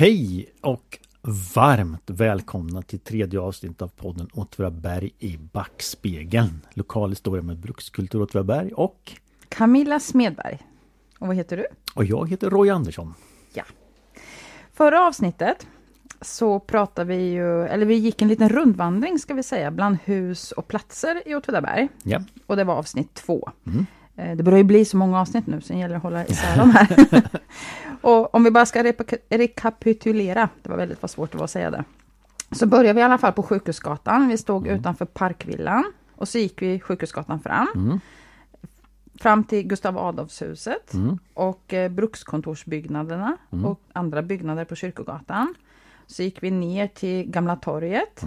Hej och varmt välkomna till tredje avsnittet av podden Åtvidaberg i backspegeln. Lokal historia med brukskultur Åtvidaberg och Camilla Smedberg. Och vad heter du? Och jag heter Roy Andersson. Ja. Förra avsnittet så pratade vi ju, eller vi gick en liten rundvandring ska vi säga, bland hus och platser i Åtvidaberg. Ja. Och det var avsnitt två. Mm. Eh, Det börjar ju bli så många avsnitt nu, så det gäller att hålla isär dem här. och om vi bara ska rekapitulera, det var väldigt vad svårt det var att säga det. Så började vi i alla fall på Sjukhusgatan. Vi stod utanför Parkvillan. Och så gick vi Sjukhusgatan fram. Mm. Fram till Gustav Adolfshuset. Mm. Och eh, brukskontorsbyggnaderna. Mm. Och andra byggnader på Kyrkogatan. Så gick vi ner till Gamla torget.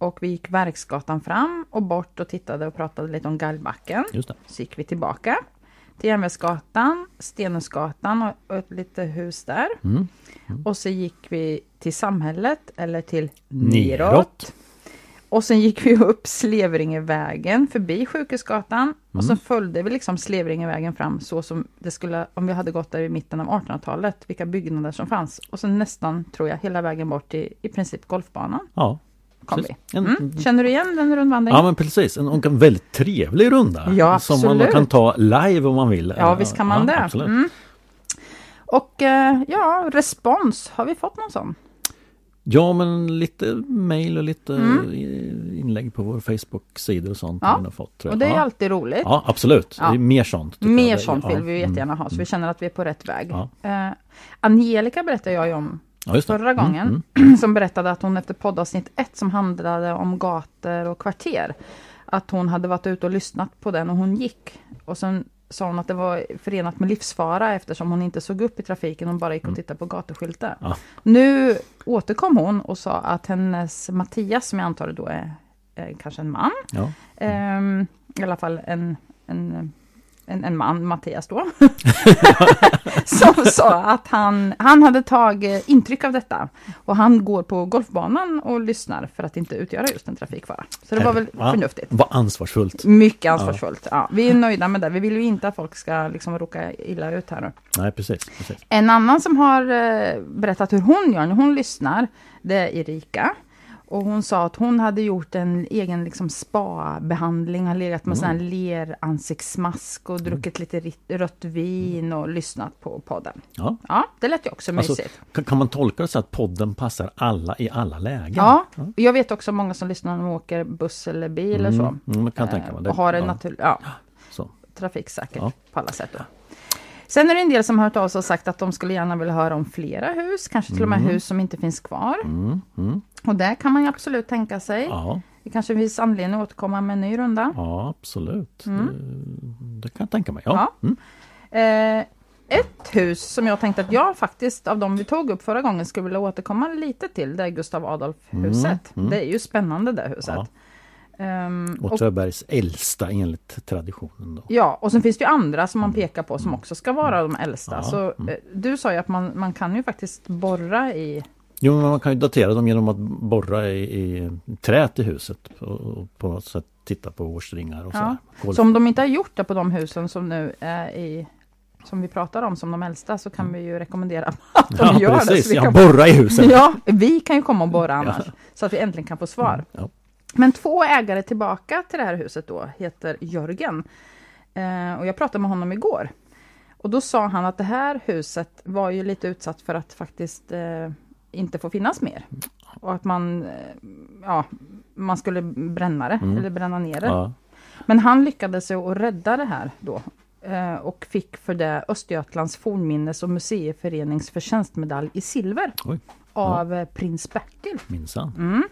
Mm. Och vi gick Verksgatan fram och bort och tittade och pratade lite om Gallbacken. Just det. Så gick vi tillbaka till Järnvägsgatan, Stenhusgatan och, och ett litet hus där. Mm. Och så gick vi till samhället, eller till Neråt. neråt. Och sen gick vi upp Slevringevägen förbi Sjukhusgatan. Och så Mm. följde vi liksom Slevringevägen fram så som det skulle, om vi hade gått där i mitten av 1800-talet, vilka byggnader som fanns. Och sen nästan, tror jag, hela vägen bort till i princip golfbanan Ja. Kom vi. Mm. Känner du igen den rundvandringen? Ja men precis, en, en väldigt trevlig runda. Ja, Som man kan ta live om man vill. Ja, visst kan man ja, det. Absolut. Mm. Och eh, ja, respons, har vi fått någon sån? Ja men lite mail och lite Mm. inlägg på vår Facebook-sida och sånt. Ja. har vi nog fått, jag. Och det är ja. alltid roligt. ja absolut, Ja. det är mer sånt. jag. Mer Det- sånt vill vi jättegärna ha, så vi känner att vi är på rätt väg. Eh, Angelica berättade jag ju om Ja, förra Mm, gången, mm. som berättade att hon efter poddavsnitt ett som handlade om gator och kvarter, att hon hade varit ute och lyssnat på den och hon gick. Och sen sa hon att det var förenat med livsfara eftersom hon inte såg upp i trafiken, hon bara gick och tittade på gatuskyltar. Mm. Ja. Nu återkom hon och sa att hennes Mattias, som jag antar då är eh, kanske en man, Ja. Ehm, I alla fall en, en, en, en man, Mattias då, som sa att han, han hade tagit intryck av detta. Och han går på golfbanan och lyssnar för att inte utgöra just en trafikfara. Så det var väl Ja. förnuftigt. Vad ansvarsfullt. Mycket ansvarsfullt. Ja, vi är nöjda med det. Vi vill ju inte att folk ska liksom råka illa ut här nu. Nej precis. precis. En annan som har eh, berättat hur hon gör när hon lyssnar, det är Erika. Och hon sa att hon hade gjort en egen liksom spa-behandling, har legat med Mm. leransiktsmask och druckit lite rött vin och lyssnat på podden. Ja. Ja, det lät ju också Alltså, mysigt. Kan, man tolka det så att podden passar alla i alla lägen? Ja, jag vet också många som lyssnar när de åker buss eller bil eller så. Mm, mm, kan tänka mig Eh, det. Och har en ja, naturlig, ja, så. trafiksäkert Ja. på alla sätt. Då. Sen är det en del som har hört av sig och sagt att de skulle gärna vilja höra om flera hus, kanske till och med Mm. hus som inte finns kvar. Mm, mm, Och det kan man ju absolut tänka sig. ja, Det kanske finns anledning att återkomma med en ny runda. ja, absolut. Mm. Det, det kan jag tänka mig. Ja. Ja. Mm. Eh, ett hus som jag tänkte att jag faktiskt av de vi tog upp förra gången skulle vilja återkomma lite till, det är Gustav Adolf-huset. Mm, mm. Det är ju spännande det huset. Ja. Ehm, och, Åtvidabergs äldsta enligt traditionen. Då. ja, och sen finns det ju andra som man pekar på som också ska vara de äldsta. Ja, Så mm. eh, du sa ju att man, man kan ju faktiskt borra i... Jo, men man kan ju datera dem genom att borra i, i trät i huset och, och på något sätt titta på årsringar och Ja. så. Så om de inte har gjort det på de husen som nu är i som vi pratar om som de äldsta så kan vi ju rekommendera att de ja, gör det. precis. Så vi Ja, kan borra i huset. Ja, vi kan ju komma och borra annars. Så att vi äntligen kan få svar. Ja. Men två ägare tillbaka till det här huset då heter Jörgen. Eh, och jag pratade med honom igår. Och då sa han att det här huset var ju lite utsatt för att faktiskt eh, inte få finnas mer. Och att man, eh, ja, man skulle bränna det, Mm. eller bränna ner det. Ja. Men han lyckades ju att rädda det här då. eh, Och fick för det Östergötlands fornminnes och museiförenings förtjänstmedalj i silver. Oj. Av eh, prins Bertil. Minsann. Mm.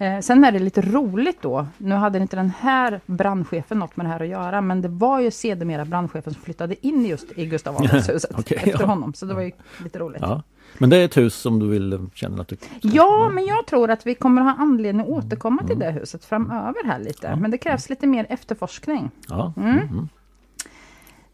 Eh, sen är det lite roligt då, nu hade inte den här brandchefen något med det här att göra, men det var ju sedermera brandchefen som flyttade in just i Gustav Adolfshuset Okej, efter ja. honom, så det var ju lite roligt. Ja. Ja. Men det är ett hus som du vill känna att du... men jag tror att vi kommer ha anledning att återkomma till det huset framöver här lite, Ja. men det krävs lite mer efterforskning. Ja. Mm. Mm. Mm.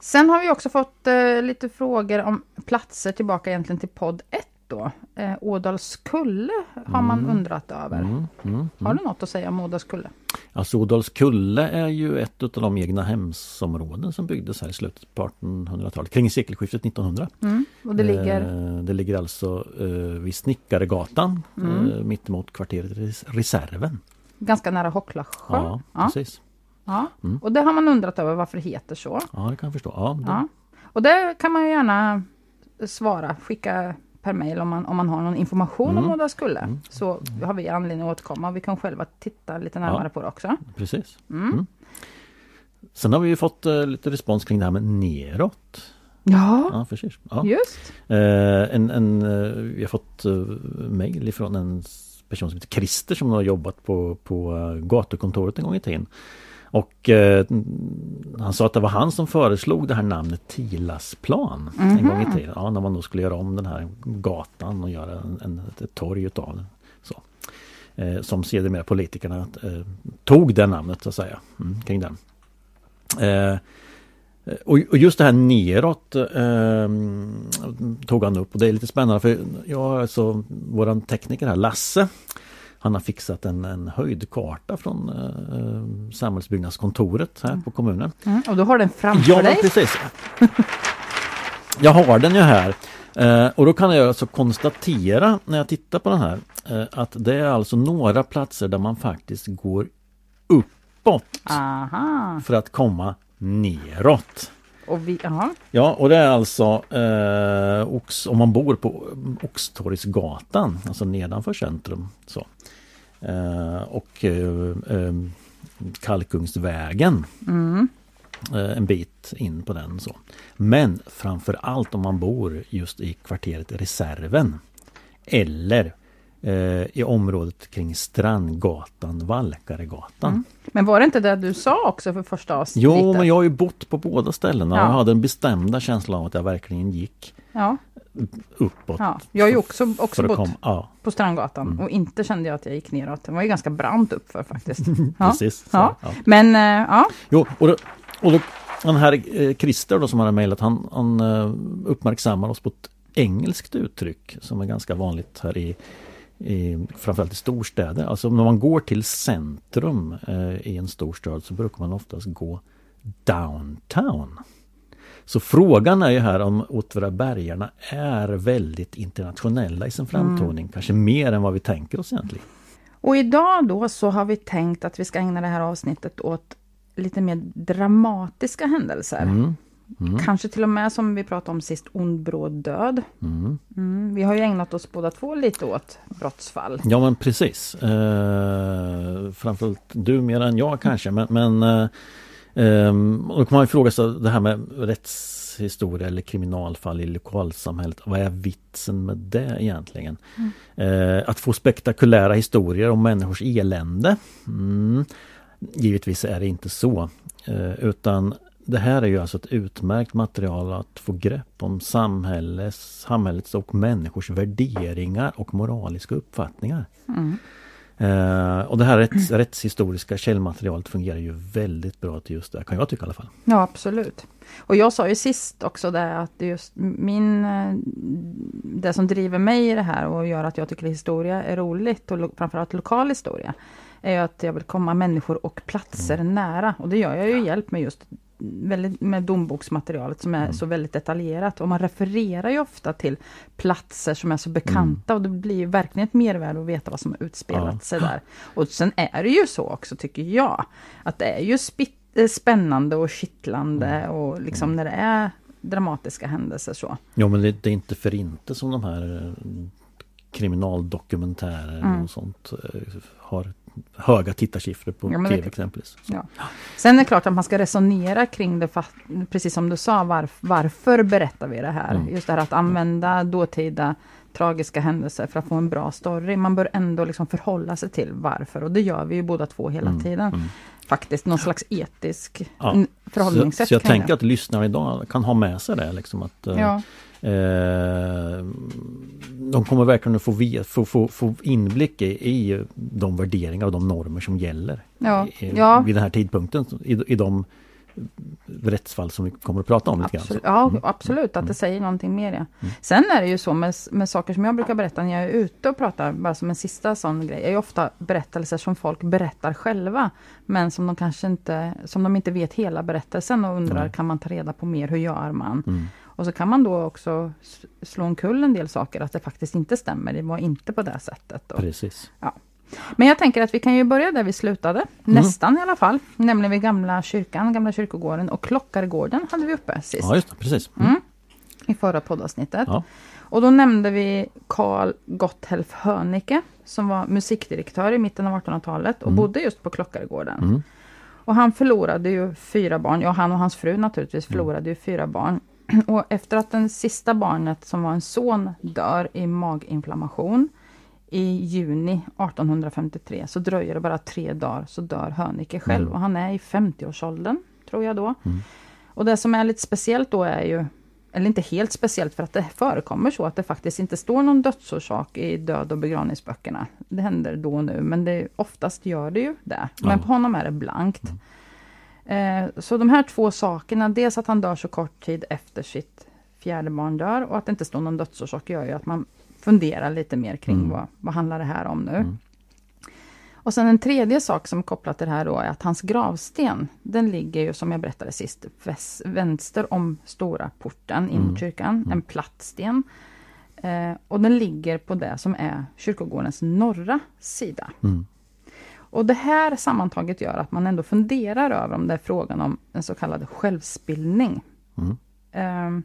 Sen har vi också fått eh, lite frågor om platser tillbaka egentligen till podd 1 då. Eh, Ådalskulle har man undrat över. Mm, mm, Har du något att säga om Ådalskulle? Alltså Ådalskulle är ju ett av de egna hemsområden som byggdes här i slutet på 1800-talet, kring sekelskiftet 1900. Mm. Och det ligger... Eh, det ligger alltså eh, vid Snickaregatan Mm. eh, mittemot kvarteret Res- Reserven. Ganska nära Hocklasjö. Ja, Ja. precis. Ja. Mm. Och det har man undrat över varför det heter så. Ja, det kan jag förstå. Ja, det, Ja. Och det kan man ju gärna svara, skicka per mail om man, om man har någon information Mm. om Ådalskulle. Mm. Så har vi anledning att återkomma. Vi kan själva titta lite närmare Ja. på det också. Precis. Mm. Mm. Sen har vi ju fått eh, lite respons kring det här med neråt. Ja, Ja, precis. Ja. just. Eh, en, en, eh, vi har fått uh, mejl ifrån en person som heter Christer som har jobbat på, på gatukontoret en gång i tiden. Och eh, han sa att det var han som föreslog det här namnet Tilasplan en gång i tiden. Ja, när man då skulle göra om den här gatan och göra en, en, ett torg utav den. Så. Eh, som sedermera politikerna eh, tog det namnet så att säga. Mm, kring den. Eh, och, och just det här neråt eh, tog han upp och det är lite spännande för jag alltså våran tekniker här Lasse Han har fixat en, en höjdkarta från eh, samhällsbyggnadskontoret här på kommunen. Mm. Och du har den framför Ja, dig. precis. Jag har den ju här. Eh, och då kan jag alltså konstatera när jag tittar på den här eh, att det är alltså några platser där man faktiskt går uppåt Aha. för att komma neråt. Och vi. Ja, och det är alltså eh, Ox, om man bor på Oxtorgsgatan, alltså nedanför centrum. Så. Eh, och eh, eh, Kalkungsvägen. Mm. Eh, en bit in på den. så. Men framför allt om man bor just i kvarteret Reserven. Eller i området kring Strandgatan, Valkaregatan. Mm. Men var det inte det du sa också för första avsnittet? Jo, men jag har ju bott på båda ställena och Ja. jag hade en bestämda känsla av att jag verkligen gick Ja, uppåt. ja. Jag har ju också, också bott. Ja, på Strandgatan Mm. och inte kände jag att jag gick neråt. Det var ju ganska brant uppför faktiskt. Precis. Så. Men eh, ja, Jo, och då, och då, den här eh, Christer då som har mejlat, han, han eh, uppmärksammar oss på ett engelskt uttryck som är ganska vanligt här i, i framförallt i storstäder. Alltså när man går till centrum eh, i en storstad så brukar man oftast gå downtown. Så frågan är ju här om Åtvidabergarna är väldigt internationella i sin framtoning. Kanske mer än vad vi tänker oss egentligen. och idag då så har vi tänkt att vi ska ägna det här avsnittet åt lite mer dramatiska händelser. Mm. Mm. Kanske till och med som vi pratade om sist, ond bråd död. Mm. Mm. Vi har ju ägnat oss båda två lite åt brottsfall. Ja men precis. Eh, framförallt du mer än jag kanske men, men eh, ehm, och då kan man ju fråga sig det här med rättshistoria eller kriminalfall i lokalsamhället. Vad är vitsen med det egentligen? Eh, att få spektakulära historier om människors elände. Mm. Givetvis är det inte så. Eh, utan det här är ju alltså ett utmärkt material att få grepp om samhällets, samhällets och människors värderingar och moraliska uppfattningar. Mm. Eh, och det här rätts, rättshistoriska källmaterialet fungerar ju väldigt bra till just det, kan jag tycka i alla fall. Ja, absolut. Och jag sa ju sist också det att just min... eh, Det som driver mig i det här och gör att jag tycker historia är roligt och lo, framförallt lokal historia är att jag vill komma människor och platser nära. Och det gör jag ju hjälp med just väldigt, med domboksmaterialet som är så väldigt detaljerat. Och man refererar ju ofta till platser som är så bekanta och det blir ju verkligen ett mervärde att veta vad som har utspelat Ja. sig där. Och sen är det ju så också, tycker jag, att det är ju spitt, eh, spännande och kittlande och liksom när det är dramatiska händelser så. Ja men det, det är inte för inte som de här eh, kriminaldokumentärer Mm. och sånt eh, har höga tittarsiffror på Ja, TV det- exempelvis. Ja. Sen är det klart att man ska resonera kring det, precis som du sa, varf- varför berättar vi det här? Mm. Just det här att använda dåtida tragiska händelser för att få en bra story. Man bör ändå liksom förhålla sig till varför och det gör vi ju båda två hela Mm, tiden. mm. Faktiskt någon slags etisk Ja. n- Så, förhållningssätt. så jag tänker det. att lyssnarna idag kan ha med sig det liksom att eh, Ja, de kommer verkligen att få, få, få, få inblick i, i de värderingar och de normer som gäller Ja, i, ja. vid den här tidpunkten. I, i de rättsfall som vi kommer att prata om lite absolut, grann. Ja, Mm. absolut, att det Mm. säger någonting mer. Ja. Mm. Sen är det ju så med, med saker som jag brukar berätta när jag är ute och pratar, bara som en sista sån grej, är ofta berättelser som folk berättar själva, men som de kanske inte, som de inte vet hela berättelsen och undrar, Nej. kan man ta reda på mer, hur gör man? Mm. Och så kan man då också slå omkull en del saker, att det faktiskt inte stämmer, det var inte på det sättet. Och, Precis. men jag tänker att vi kan ju börja där vi slutade, nästan i alla fall, nämligen vid gamla kyrkan, gamla kyrkogården och Klockaregården hade vi uppe sist. Ja, just det. Precis. Mm. Mm. I förra poddavsnittet. Ja. Och då nämnde vi Carl Gotthelf Hönicke som var musikdirektör i mitten av 1800-talet och Mm. bodde just på Klockaregården. Mm. Och han förlorade ju fyra barn, ja han och hans fru naturligtvis Mm. förlorade ju fyra barn. Och efter att den sista barnet som var en son dör i maginflammation i juni 1853 så dröjer det bara tre dagar så dör Hönicke själv Mm. och han är i 50-årsåldern tror jag då. Mm. Och det som är lite speciellt då är ju eller inte helt speciellt för att det förekommer så att det faktiskt inte står någon dödsorsak i död och begravningsböckerna. Det händer då och nu men det, oftast gör det ju det. Men Ja. på honom är det blankt. Eh, så de här två sakerna, dels att han dör så kort tid efter sitt fjärde barn dör och att det inte står någon dödsorsak gör ju att man funderar lite mer kring Mm. vad, vad handlar det här om nu. Mm. Och sen en tredje sak som är kopplat till det här då är att hans gravsten, den ligger ju som jag berättade sist, väs, vänster om stora porten in Mm. mot kyrkan, Mm. en platt sten. Eh, och den ligger på det som är kyrkogårdens norra sida. Mm. Och det här sammantaget gör att man ändå funderar över om det är frågan om en så kallad självspillning. Mm. Ehm,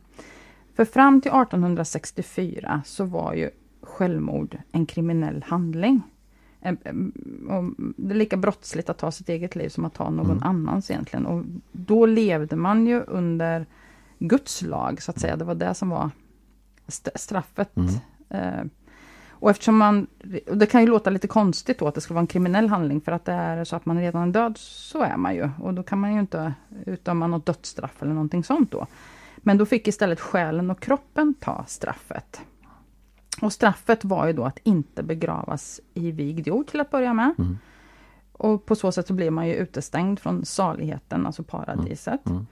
för fram till 1864 så var ju självmord en kriminell handling. Och Det är lika brottsligt att ta sitt eget liv som att ta någon Mm. annans egentligen. Och då levde man ju under Guds lag så att säga. Det var det som var st- straffet. Mm. Och eftersom man, och det kan ju låta lite konstigt då att det ska vara en kriminell handling för att det är så att man redan är död, så är man ju. Och då kan man ju inte utdöma något dödsstraff eller någonting sånt då. Men då fick istället själen och kroppen ta straffet. Och straffet var ju då att inte begravas i vigd jord till att börja med. Mm. Och på så sätt så blir man ju utestängd från saligheten, alltså paradiset. Mm.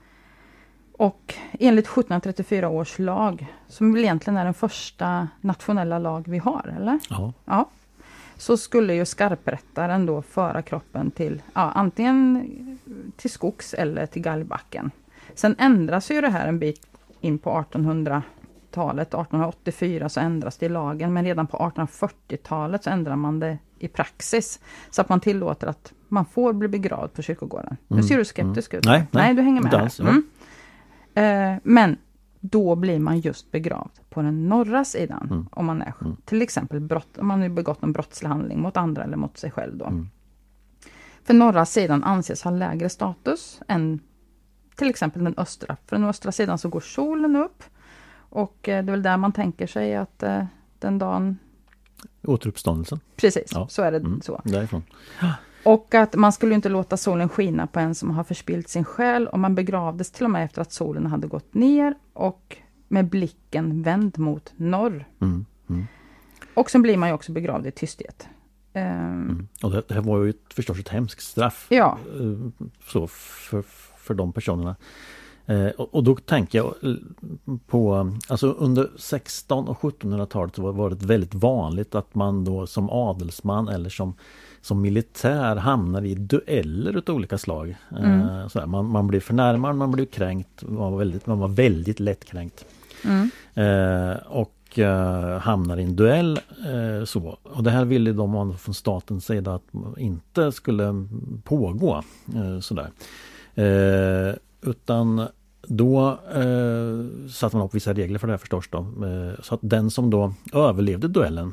Och enligt 1734 års lag, som väl egentligen är den första nationella lag vi har, eller? Ja. Ja. Så skulle ju skarprättaren då föra kroppen till, ja, antingen till skogs eller till galgbacken. Sen ändras ju det här en bit in på 1800-talet. 1884 så ändras det i lagen, men redan på 1840-talet så ändrar man det i praxis. Så att man tillåter att man får bli begravd på kyrkogården. Nu Mm, ser du skeptisk ut. Nej, nej, du hänger med inte här. Mm. Eh, men då blir man just begravd på den norra sidan. Mm. Om man är Mm. till exempel brott, om man har begått en brottslig handling mot andra eller mot sig själv. Då. Mm. För norra sidan anses ha lägre status än till exempel den östra. För den östra sidan så går solen upp. Och eh, det är väl där man tänker sig att eh, den dagen... Återuppståndelsen. Precis, Ja. så är det Mm. så. Därifrån. Och att man skulle inte låta solen skina på en som har förspilt sin själ. Och man begravdes till och med efter att solen hade gått ner. Och med blicken vänd mot norr. Mm. Mm. Och sen blir man ju också begravd i tysthet. Ehm, Mm. Och det, här var ju ett, förstås ett hemskt straff. Ja, eh, Så för, för de personerna. Eh, och, och då tänker jag eh, på, alltså under 16 och 1700-talet så var var det väldigt vanligt att man då som adelsman eller som, som militär hamnar i dueller utav olika slag. Eh, Mm. sådär. Man, man blir förnärmad, man blir kränkt, man var väldigt, man var väldigt lättkränkt. mm, Eh, och eh, hamnar i en duell. Eh, så. Och det här ville de från statens sida att inte skulle pågå. Eh, sådär. Utan då eh, satte man upp vissa regler för det här förstås. Då. Eh, så att den som då överlevde duellen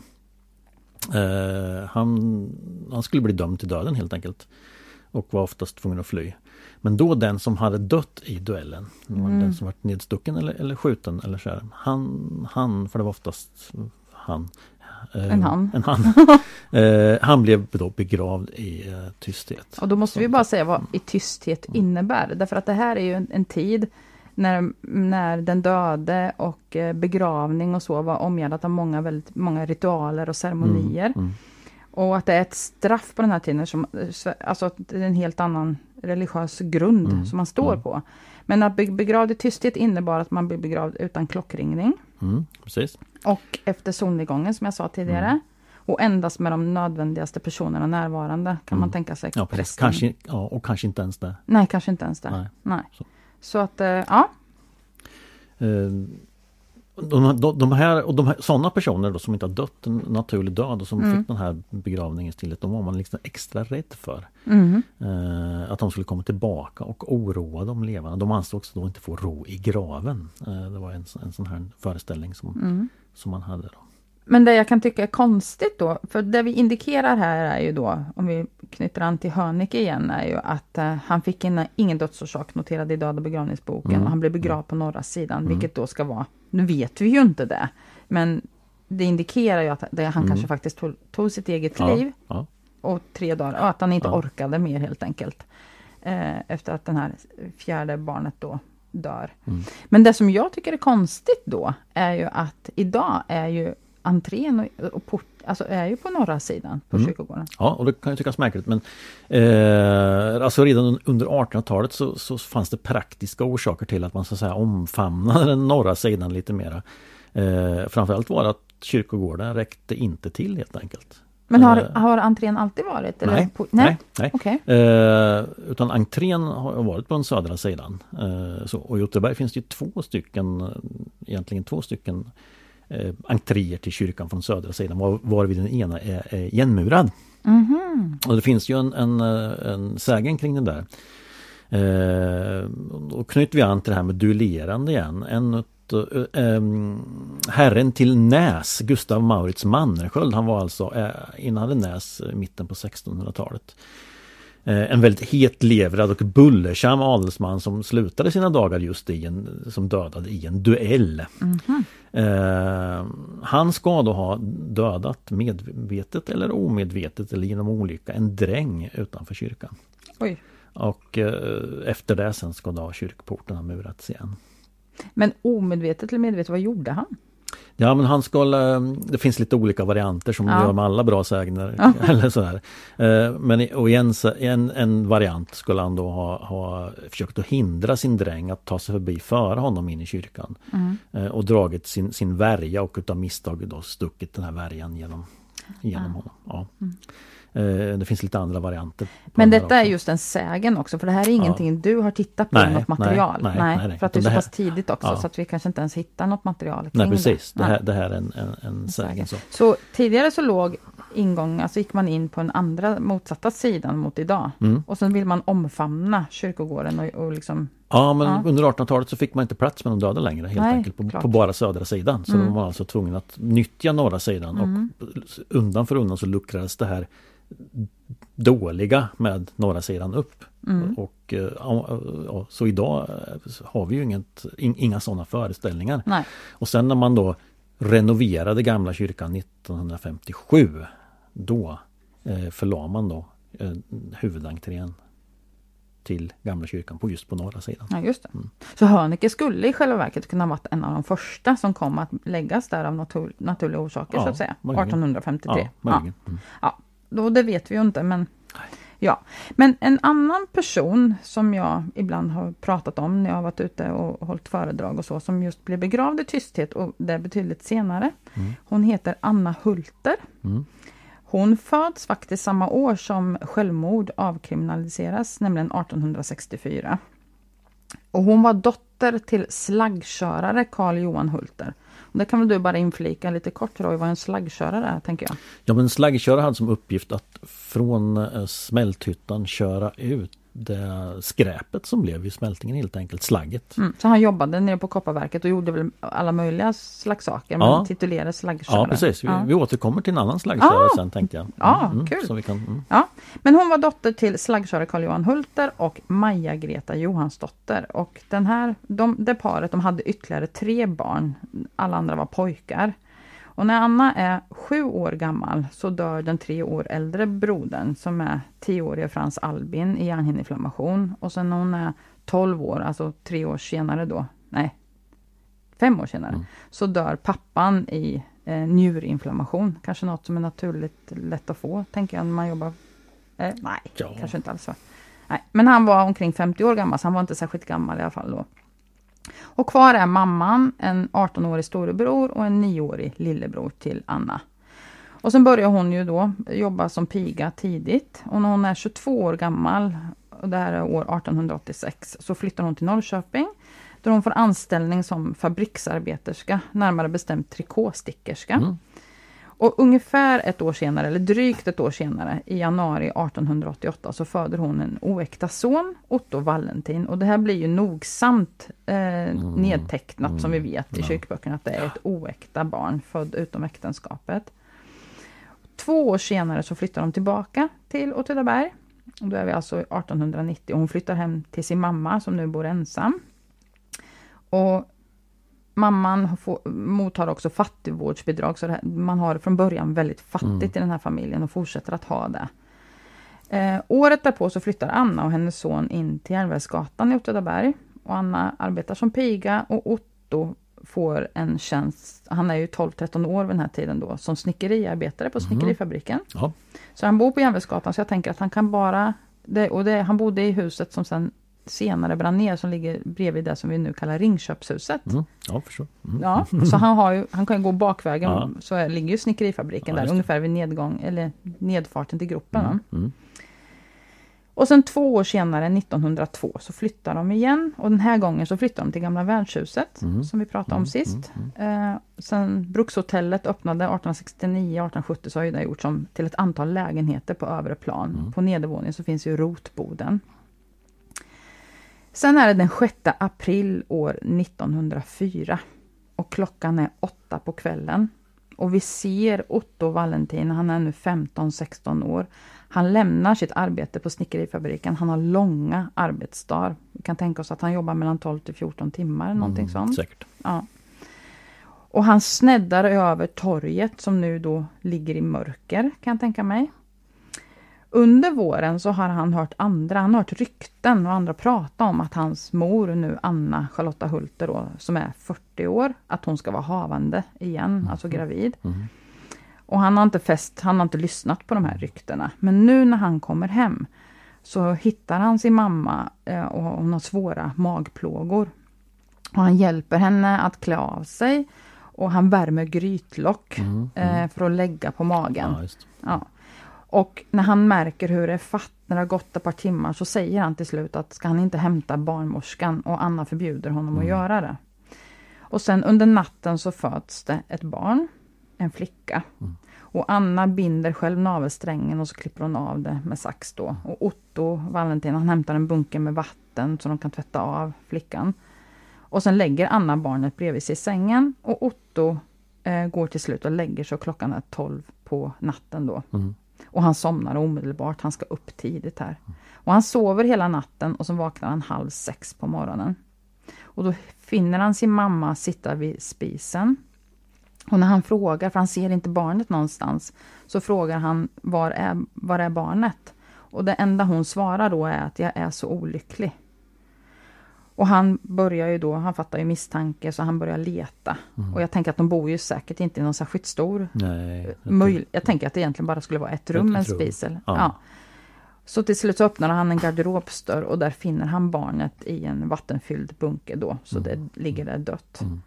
eh, han, han skulle bli dömd till döden helt enkelt. Och var oftast tvungen att fly. Men då den som hade dött i duellen, Mm. den som varit nedstucken eller, eller skjuten eller så här, han, han, för det var oftast han. Eh, En han. En han. eh, han blev då begravd i eh, tysthet. och då måste vi bara säga vad i tysthet innebär. Därför att det här är ju en, en tid när, när den döde och begravning och så var omgärdat av många, väldigt, många ritualer och ceremonier. Mm, Och att det är ett straff på den här tiden, som, alltså att det är en helt annan religiös grund Mm. som man står Mm. på. Men att bli begravd i tysthet innebar att man blir begravd utan klockringning. Mm, precis. Och efter solnedgången som jag sa tidigare. Mm. Och endast med de nödvändigaste personerna närvarande kan man Mm. tänka sig. Ja, precis. Kanske, ja, och kanske inte ens det. Nej, kanske inte ens det. Nej. Nej. Så. Så, att, eh, ja. Eh, De, de, de här, och de här, sådana personer då som inte har dött en naturlig död och som Mm. fick den här begravningsstillet, de var man liksom extra rädd för. Mhm. Eh, att de skulle komma tillbaka och oroa de levande. De ansågs då inte få ro i graven. Eh, det var en, en sån här föreställning som, Mm. som man hade. Då. Men det jag kan tycka är konstigt då, för det vi indikerar här är ju då, om vi knyter an till Hönicke igen, är ju att eh, han fick in, ingen dödsorsak noterad i död och begravningsboken Mm. och han blev begravd på norra sidan, Mm. vilket då ska vara, nu vet vi ju inte det, men det indikerar ju att det, han Mm. kanske faktiskt tog, tog sitt eget Ja, liv ja. och tre dagar, och att han inte Ja. orkade mer helt enkelt. Eh, efter att den här fjärde barnet då dör. Mm. Men det som jag tycker är konstigt då är ju att idag är ju entrén och, och port, alltså är ju på norra sidan på Mm. kyrkogården. Ja, och det kan ju tyckas märkligt men eh, alltså redan under 1800-talet så, så fanns det praktiska orsaker till att man så att säga omfamnade den norra sidan lite mera. Eh, framförallt var det att kyrkogården räckte inte till helt enkelt. Men har, Eh, har entrén alltid varit? Eller Nej, på, nej, nej. Okej. Eh, utan entrén har varit på den södra sidan. Eh, så, och i Otterberg finns det ju två stycken, eh, egentligen två stycken entréer till kyrkan från södra sidan var, varvid den ena är, är igenmurad. Mhm. Och det finns ju en, en, eh, en sägen kring den där. Eh, och knyter vi an till det här med duellerande igen. En eh, em, herren till Näs, Gustav Maurits Mannersköld, han var alltså eh, innan Näs i mitten på 1600-talet. Eh, en väldigt hetlevrad och bullersam adelsman som slutade sina dagar just i en, som dödade i en duell. Mhm. Eh, han ska då ha dödat medvetet eller omedvetet eller genom olycka en dräng utanför kyrkan. Oj. Och eh, efter det sen ska då kyrkporten ha murats igen. Men omedvetet eller medvetet, vad gjorde han? Ja men han ska, eh, det finns lite olika varianter som Ja. gör med alla bra sägner. Ja. Eller sådär. Eh, Men och i en, en, en variant skulle han då ha, ha försökt att hindra sin dräng att ta sig förbi före honom in i kyrkan. Mm. Eh, Och dragit sin, sin värja och utav misstag då stuckit den här värjan genom, genom Ah. honom. Ja. Mm. Eh, Det finns lite andra varianter. Men detta är just en sägen också, för det här är ingenting du har tittat på Nej, något nej, material. nej, nej, nej. för att det är så det pass tidigt också, Ja. så att vi kanske inte ens hittar något material kring Nej precis, det Nej. här, det här är en, en, en sägen. Så. Så tidigare så låg ingång, alltså gick man in på den andra motsatta sidan mot idag. Mm. Och sen vill man omfamna kyrkogården och, och liksom Ja men Ja. under 1800-talet så fick man inte plats med de döda längre helt Nej, enkelt på, klart. på bara södra sidan. Så Mm. de var alltså tvungna att nyttja norra sidan Mm. och undan för undan så luckrades det här dåliga med norra sidan upp. Mm. Och eh, ja, ja, så idag eh, har vi ju inget, in, inga sådana föreställningar. Nej. Och sen när man då renoverade gamla kyrkan 1957 då eh, förlade man då eh, huvudentrén till gamla kyrkan på just på norra sidan. Ja, just. Mm. Så Hönicke skulle i själva verket kunna varit en av de första som kom att läggas där av natur, naturliga orsaker Ja, så att säga. möjligen. 1853. Ja, möjligen. Mm. Ja, då, det vet vi ju inte men Ja, men en annan person som jag ibland har pratat om när jag har varit ute och hållit föredrag och så, som just blev begravd i tysthet och det är betydligt senare. Mm. Hon heter Anna Hulter. Mm. Hon föds faktiskt samma år som självmord avkriminaliseras, nämligen 1864. Och hon var dotter till slaggkörare Karl Johan Hulter. Det kan väl du bara inflika lite kort Roy, vad en slaggkörare är, tänker jag. Ja men slaggkörare hade som uppgift att från eh, smälthyttan köra ut det skräpet som blev vid smältningen helt enkelt, slagget. Mm. Så han jobbade nere på Kopparverket och gjorde väl alla möjliga slags saker, men Ja. titulerades slaggkörare. Ja precis, vi, Ja. vi återkommer till en annan slaggkörare Ah! sen tänkte jag. Ja, kul. Så vi kan, mm. Ja, men hon var dotter till slaggkörare Carl Johan Hulter och Maja-Greta Johansdotter. Och den här, de, det paret de hade ytterligare tre barn. Alla andra var pojkar. Och när Anna är sju år gammal så dör den tre år äldre brodern som är tioårige Frans Albin i hjärnhinneinflammation. Och sen när hon är 12 år, alltså tre år senare då, nej, fem år senare, Mm. så dör pappan i eh, njurinflammation. Kanske något som är naturligt lätt att få, tänker jag, när man jobbar Eh, nej, Ja. kanske inte alls. va? Nej, men han var omkring 50 år gammal, så han var inte särskilt gammal i alla fall då. Och kvar är mamman, en 18-årig storebror och en 9-årig lillebror till Anna. Och sen börjar hon ju då jobba som piga tidigt. Och när hon är 22 år gammal, och det här är år 1886, så flyttar hon till Norrköping. Där hon får anställning som fabriksarbeterska, närmare bestämt trikåstickerska. Mm. Och ungefär ett år senare, eller drygt ett år senare, i januari 1888, så föder hon en oäkta son, Otto Valentin. Och det här blir ju nogsamt eh, mm. nedtecknat, mm. som vi vet, i ja. kyrkböckerna, att det är ett oäkta barn, född utom äktenskapet. Två år senare så flyttar de tillbaka till Åtvidaberg. Då är vi alltså 1890 och hon flyttar hem till sin mamma som nu bor ensam. Och mamman får, mottar också fattigvårdsbidrag, så här, man har från början väldigt fattigt mm. i den här familjen och fortsätter att ha det. Eh, året därpå så flyttar Anna och hennes son in till Järnvägsgatan i Åtvidaberg. Och Anna arbetar som piga och Otto får en tjänst, han är ju 12-13 år vid den här tiden då, som snickeriarbetare på mhm. snickerifabriken. Mm. Ja. Så han bor på Järnvägsgatan, så jag tänker att han kan bara... Det, och det, han bodde i huset som sen senare brann ner, som ligger bredvid det som vi nu kallar Ringköpshuset. Mm. Ja, förstår. Mm. Ja, så han, har ju, han kan ju gå bakvägen, ja. så är, ligger ju snickerifabriken ja, där, ungefär vid nedgång, eller nedfarten till gropen. Mm. mm. Och sen två år senare, 1902, så flyttar de igen. Och den här gången så flyttar de till gamla värdshuset, mm. som vi pratade om mm. sist. Mm. mm. Eh, sen Brukshotellet öppnade 1869-1870 så har det gjorts om till ett antal lägenheter på övre plan. Mm. På nedervåningen så finns ju rotboden. Sen är det den 6 april år 1904. Och klockan är åtta på kvällen. Och vi ser Otto Valentin, han är nu 15-16 år. Han lämnar sitt arbete på snickerifabriken. Han har långa arbetsdagar. Vi kan tänka oss att han jobbar mellan 12 till 14 timmar. Någonting mm, sånt. Säkert. Ja. Och han sneddar över torget som nu då ligger i mörker, kan jag tänka mig. Under våren så har han hört andra, han har hört rykten och andra prata om att hans mor nu, Anna Charlotta Hulter då, som är 40 år, att hon ska vara havande igen, mm. alltså gravid. Mm. Och han har inte fäst, han har inte lyssnat på de här ryktena. Men nu när han kommer hem så hittar han sin mamma eh, och hon har svåra magplågor. Och han hjälper henne att klä av sig och han värmer grytlock mm, mm. För att lägga på magen. Ja. Och när han märker hur det är fatt, när det har gått ett par timmar, så säger han till slut att ska han inte hämta barnmorskan och Anna förbjuder honom mm. att göra det. Och sen under natten så föds det ett barn, en flicka. Mm. Och Anna binder själv navelsträngen och så klipper hon av det med sax då. Och Otto, Valentin, han hämtar en bunke med vatten så de kan tvätta av flickan. Och sen lägger Anna barnet bredvid sig i sängen och Otto eh, går till slut och lägger sig och klockan är 12 på natten då. Mm. Och han somnar omedelbart, han ska upp tidigt här. Och han sover hela natten och så vaknar han halv sex på morgonen. Och då finner han sin mamma sitta vid spisen. Och när han frågar, för han ser inte barnet någonstans, så frågar han var är, var är barnet? Och det enda hon svarar då är att jag är så olycklig. Och han börjar ju då, han fattar ju misstanke så han börjar leta. Mm. Och jag tänker att de bor ju säkert inte i någon särskilt stor... Nej, möj, jag tänker att det egentligen bara skulle vara ett rum, en spisel. Ja. ja. Så till slut så öppnar han en garderobsdörr och där finner han barnet i en vattenfylld bunke då. Så mm. det ligger där dött. Mm.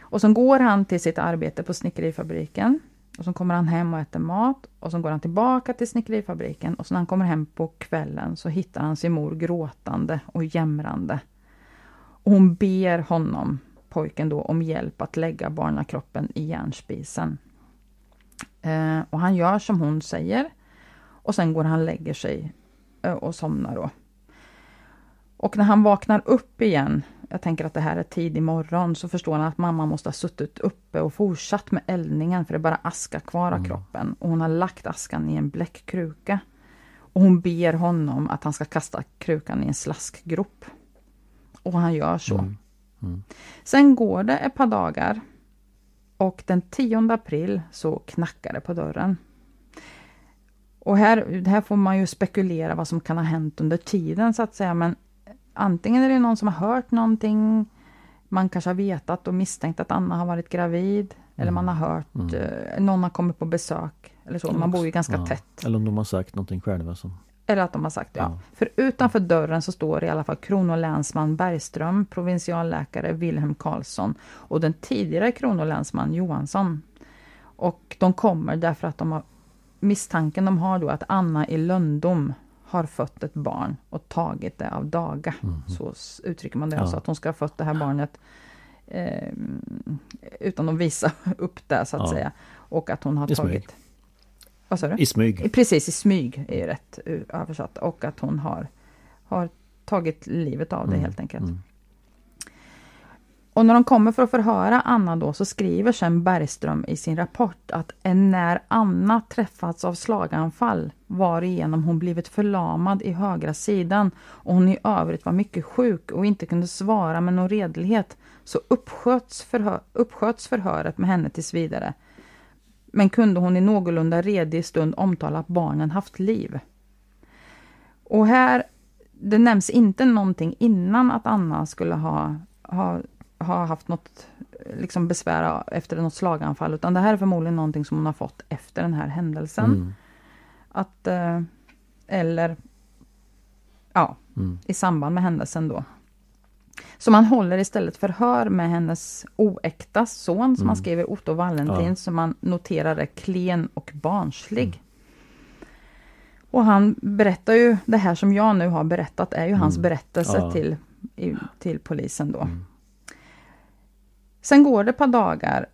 Och så går han till sitt arbete på snickerifabriken. Och så kommer han hem och äter mat. Och så går han tillbaka till snickerifabriken. Och så när han kommer hem på kvällen så hittar han sin mor gråtande och jämrande. Hon ber honom, pojken då, om hjälp att lägga barnakroppen i järnspisen. Eh, och han gör som hon säger. Och sen går han och lägger sig eh, och somnar då. Och när han vaknar upp igen, jag tänker att det här är tidig morgon, så förstår han att mamma måste ha suttit uppe och fortsatt med eldningen, för det är bara aska kvar av mm. kroppen. Och hon har lagt askan i en bläckkruka. Och hon ber honom att han ska kasta krukan i en slaskgrop. Och han gör så. Mm. Mm. Sen går det ett par dagar och den 10 april så knackar det på dörren. Och här, här får man ju spekulera vad som kan ha hänt under tiden så att säga, men antingen är det någon som har hört någonting, man kanske har vetat och misstänkt att Anna har varit gravid, mm. eller man har hört, mm. eh, någon har kommit på besök, eller så, man bor ju ganska ja. tätt. Eller om de har sagt någonting själva som Eller att de har sagt ja. Ja. För utanför dörren så står i alla fall kronolänsman Bergström, provinsialläkare Wilhelm Karlsson och den tidigare kronolänsman Johansson. Och de kommer därför att de har misstanken de har då att Anna i Lundom har fött ett barn och tagit det av daga. Så s- uttrycker man det, Ja. alltså att hon ska ha fött det här barnet eh, utan att visa upp det så att Ja. säga. Och att hon har tagit... Vad sa du? I smyg. Precis, i smyg är ju rätt uh, översatt. Och att hon har, har tagit livet av det Mm, helt enkelt. mm. Och när de kommer för att förhöra Anna då så skriver sen Bergström i sin rapport att när Anna träffats av slaganfall varigenom hon blivit förlamad i högra sidan och hon i övrigt var mycket sjuk och inte kunde svara med någon redlighet så uppsköts, förhör, uppsköts förhöret med henne tills vidare. Men kunde hon i någorlunda redig stund omtala att barnen haft liv. Och här, det nämns inte någonting innan att Anna skulle ha, ha, ha haft något liksom besvär efter något slaganfall, utan det här är förmodligen någonting som hon har fått efter den här händelsen. Mm. Att, eh, eller ja, Mm. i samband med händelsen då. Så man håller istället förhör med hennes oäkta son, som man skriver Otto Valentin, Mm. Ja. som man noterar är klen och barnslig. Och han berättar ju, det här som jag nu har berättat är ju hans Mm. berättelse Ja. till, i, till polisen då. Mm. Sen går det ett par dagar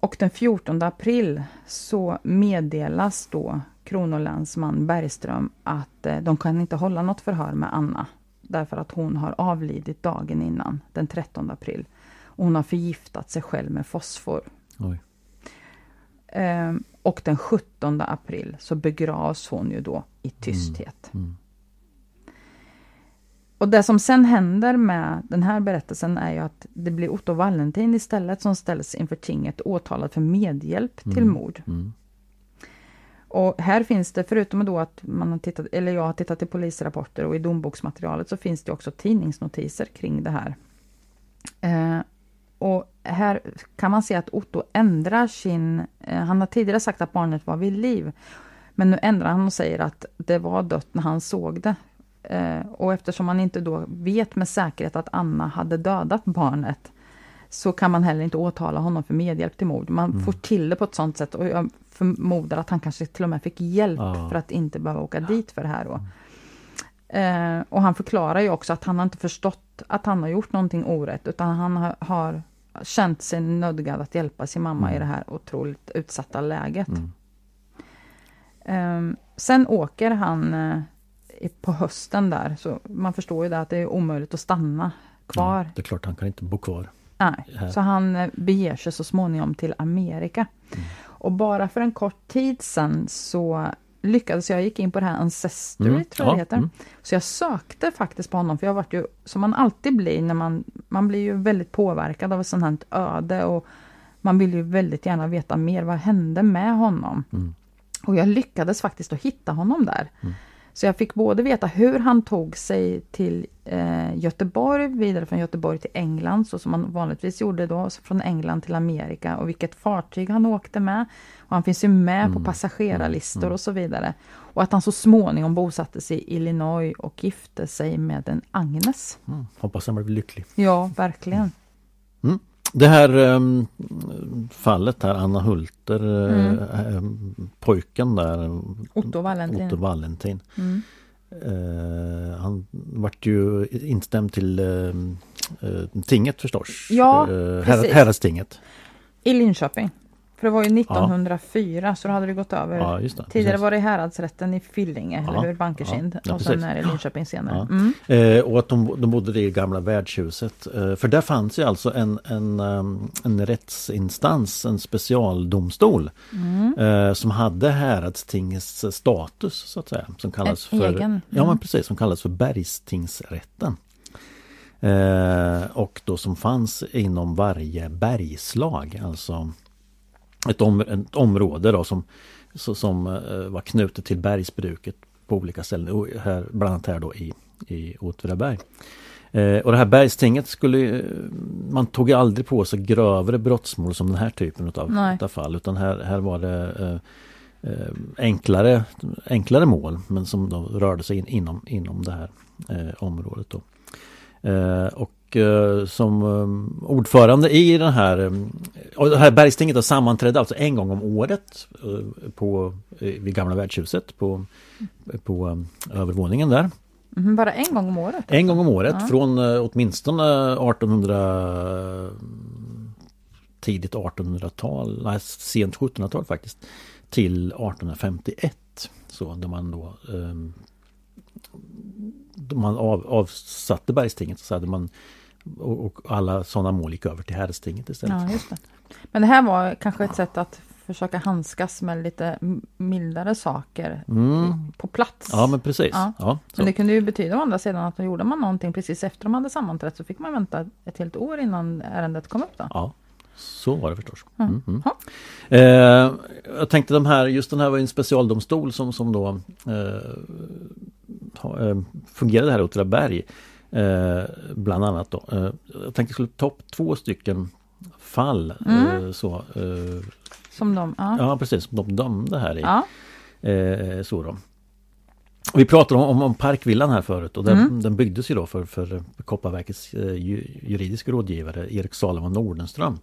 och den 14 april så meddelas då kronolänsman Bergström att eh, de kan inte hålla något förhör med Anna. Därför att hon har avlidit dagen innan, den 13 april. Och hon har förgiftat sig själv med fosfor. Oj. Ehm, och den 17 april så begravs hon ju då i tysthet. Mm. Och det som sen händer med den här berättelsen är ju att det blir Otto Valentin istället som ställs inför tinget åtalad för medhjälp till Mm. mord. Mm. Och här finns det, förutom då att man har tittat, eller jag har tittat i polisrapporter och i domboksmaterialet, så finns det också tidningsnotiser kring det här. Eh, och här kan man se att Otto ändrar sin... Eh, han har tidigare sagt att barnet var vid liv. Men nu ändrar han och säger att det var dött när han såg det. Eh, och eftersom man inte då vet med säkerhet att Anna hade dödat barnet så kan man heller inte åtala honom för medhjälp till mord. Man får till det på ett sånt sätt och jag förmodar att han kanske till och med fick hjälp Ja. för att inte behöva åka dit för det här då. Eh, och han förklarar ju också att han har inte förstått att han har gjort någonting orätt utan han har, har känt sig nödgad att hjälpa sin mamma i det här otroligt utsatta läget. Mm. Ehm, sen åker han eh, på hösten där, så man förstår ju det att det är omöjligt att stanna kvar. Ja, det är klart han kan inte bo kvar. Nej, så han eh, beger sig så småningom till Amerika. Mm. Och bara för en kort tid sedan så lyckades jag, gick in på det här Ancestry, Mm, tror jag ja, det heter. mm. Så jag sökte faktiskt på honom, för jag varit ju, som man alltid blir när man, man blir ju väldigt påverkad av ett sånt här öde och man vill ju väldigt gärna veta mer, vad hände med honom? Mm. Och jag lyckades faktiskt att hitta honom där. Mm. Så jag fick både veta hur han tog sig till eh, Göteborg, vidare från Göteborg till England, så som man vanligtvis gjorde då, från England till Amerika och vilket fartyg han åkte med. Och han finns ju med på Mm. passagerarlistor Mm. och så vidare. Och att han så småningom bosatte sig i Illinois och gifte sig med en Agnes. Mm. Hoppas han blir lycklig. Ja, verkligen. Det här ehm, fallet här, Anna Hulter, eh, Mm. ehm, pojken där, Otto Valentin. Otto Valentin. Mm. Eh, han vart ju instämd till eh, tinget förstås. Ja, eh, här, häradstinget. I Linköping. För det var ju 1904, så då hade det gått över. Ja, det. Tidigare precis. var det häradsrätten i Fillinge, Ja, eller hur? Bankerkind. ja, ja, och sen är det Linköping senare. Ja. Mm. Eh, och att de, de bodde i det gamla värdshuset. Eh, för där fanns ju alltså en, en, ehm, en rättsinstans, en specialdomstol. Mm. Eh, som hade häradstingets status så att säga. Som kallas En för, egen, Ja mm. men precis, som kallas för bergstingsrätten. Eh, och då som fanns inom varje bergslag, alltså ett, om, ett område då som, som eh, var knutet till bergsbruket på olika ställen, och här, bland annat här då i, i Åtvidaberg. Eh, och det här bergstinget skulle ju- man tog aldrig på sig grövre brottsmål som den här typen utav fall utan här, här var det eh, eh, enklare, enklare mål men som då rörde sig in, inom, inom det här eh, området. Då. Eh, och eh, som eh, ordförande i den här, och det här bergstinget sammanträdde alltså en gång om året på, vid Gamla värdshuset på, på övervåningen där. Mm, bara en gång om året? En gång om året ja. från åtminstone 1800 tidigt 1800-tal, nej, sent 1700-tal faktiskt till 1851. Så då man då då man av, avsatte bergstinget så hade man och, och alla sådana mål gick över till herrstinget istället. Ja, det. Men det här var kanske ett sätt att försöka handskas med lite mildare saker mm. på plats. Ja men precis. Ja. Ja, men det kunde ju betyda å andra sidan att gjorde man någonting precis efter de hade sammanträtt så fick man vänta ett helt år innan ärendet kom upp. Då. Ja, så var det förstås. Mm. Mm. Eh, jag tänkte de här, just den här var en specialdomstol som, som då eh, eh fungerade här i Åtvidaberg. Eh, bland annat då. Eh, jag tänkte jag skulle ta upp två stycken fall. Mm. Eh, så, som de, ja. ja precis, som de dömde här i. Ja. så då. Vi pratade om, om Parkvillan här förut och den, mm. den byggdes ju då för, för Kopparverkets eh, juridiska rådgivare Erik Salomon Nordenström.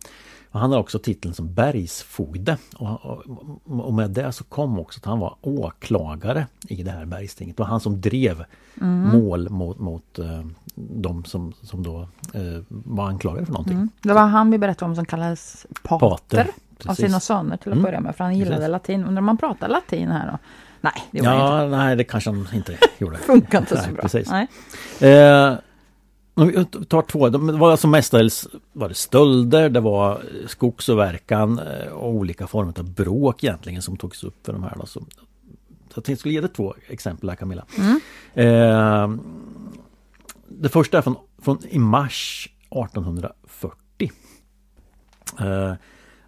Och han har också titeln som bergsfogde och, och, med det så kom också att han var åklagare i det här bergstinget. Det var han som drev mm. mål mot, mot uh, de som, som då uh, var anklagade för någonting. Mm. Det var han vi berättade om som kallades pater, pater av sina söner till att mm. börja med för han gillade precis. latin. Undrar om man pratar latin här då? Nej, det var ja, inte. Nej, det kanske han inte gjorde. Funkar inte så bra. Precis. Nej. Eh, om vi tar två, det var alltså mestadels var det stölder, det var skogsåverkan eh, och olika former av bråk egentligen som togs upp för de här. Då. Så, jag tänkte jag skulle ge dig två exempel här Camilla. Mm. Eh, det första är från, från i mars 1840. Eh,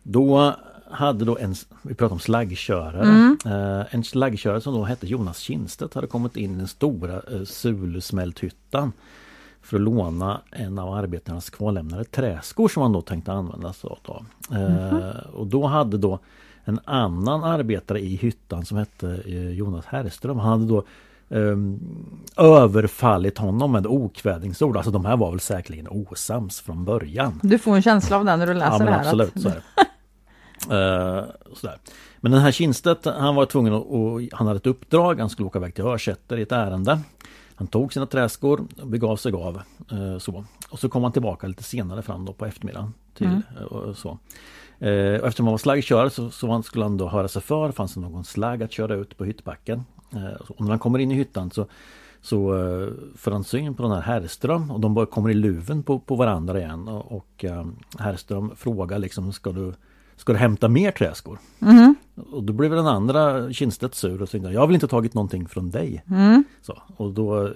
då hade då en, vi pratar om slaggkörare, mm. eh, en slaggkörare som då hette Jonas Kindstedt hade kommit in i den stora eh, Sulusmälthyttan för att låna en av arbetarnas kvarlämnade träskor som han då tänkte använda sig av. Mm. Eh, och då hade då en annan arbetare i hyttan som hette eh, Jonas Herrström, han hade då Um, överfallit honom med okvädingsord. Alltså de här var väl säkerligen osams från början. Du får en känsla av det när du läser ja, det här. Absolut, att... så är det. Uh, sådär. Men den här Kindstedt, han var tvungen att, och han hade ett uppdrag, han skulle åka iväg till Örsätter i ett ärende. Han tog sina träskor och begav sig av. Uh, så. Och så kom han tillbaka lite senare fram då på eftermiddagen. Till, mm. uh, så. och eftersom han var slaggkörare så, så skulle han då höra sig för, fanns det någon slagg att köra ut på hyttbacken. och när han kommer in i hyttan så så får han syn på den här Herrström och de bara kommer i luven på, på varandra igen och, och Herrström frågar liksom ska du Ska du hämta mer träskor? Mm. Och då blev den andra Kindstedt sur och tänkte jag vill inte tagit någonting från dig. Mm. Så, och då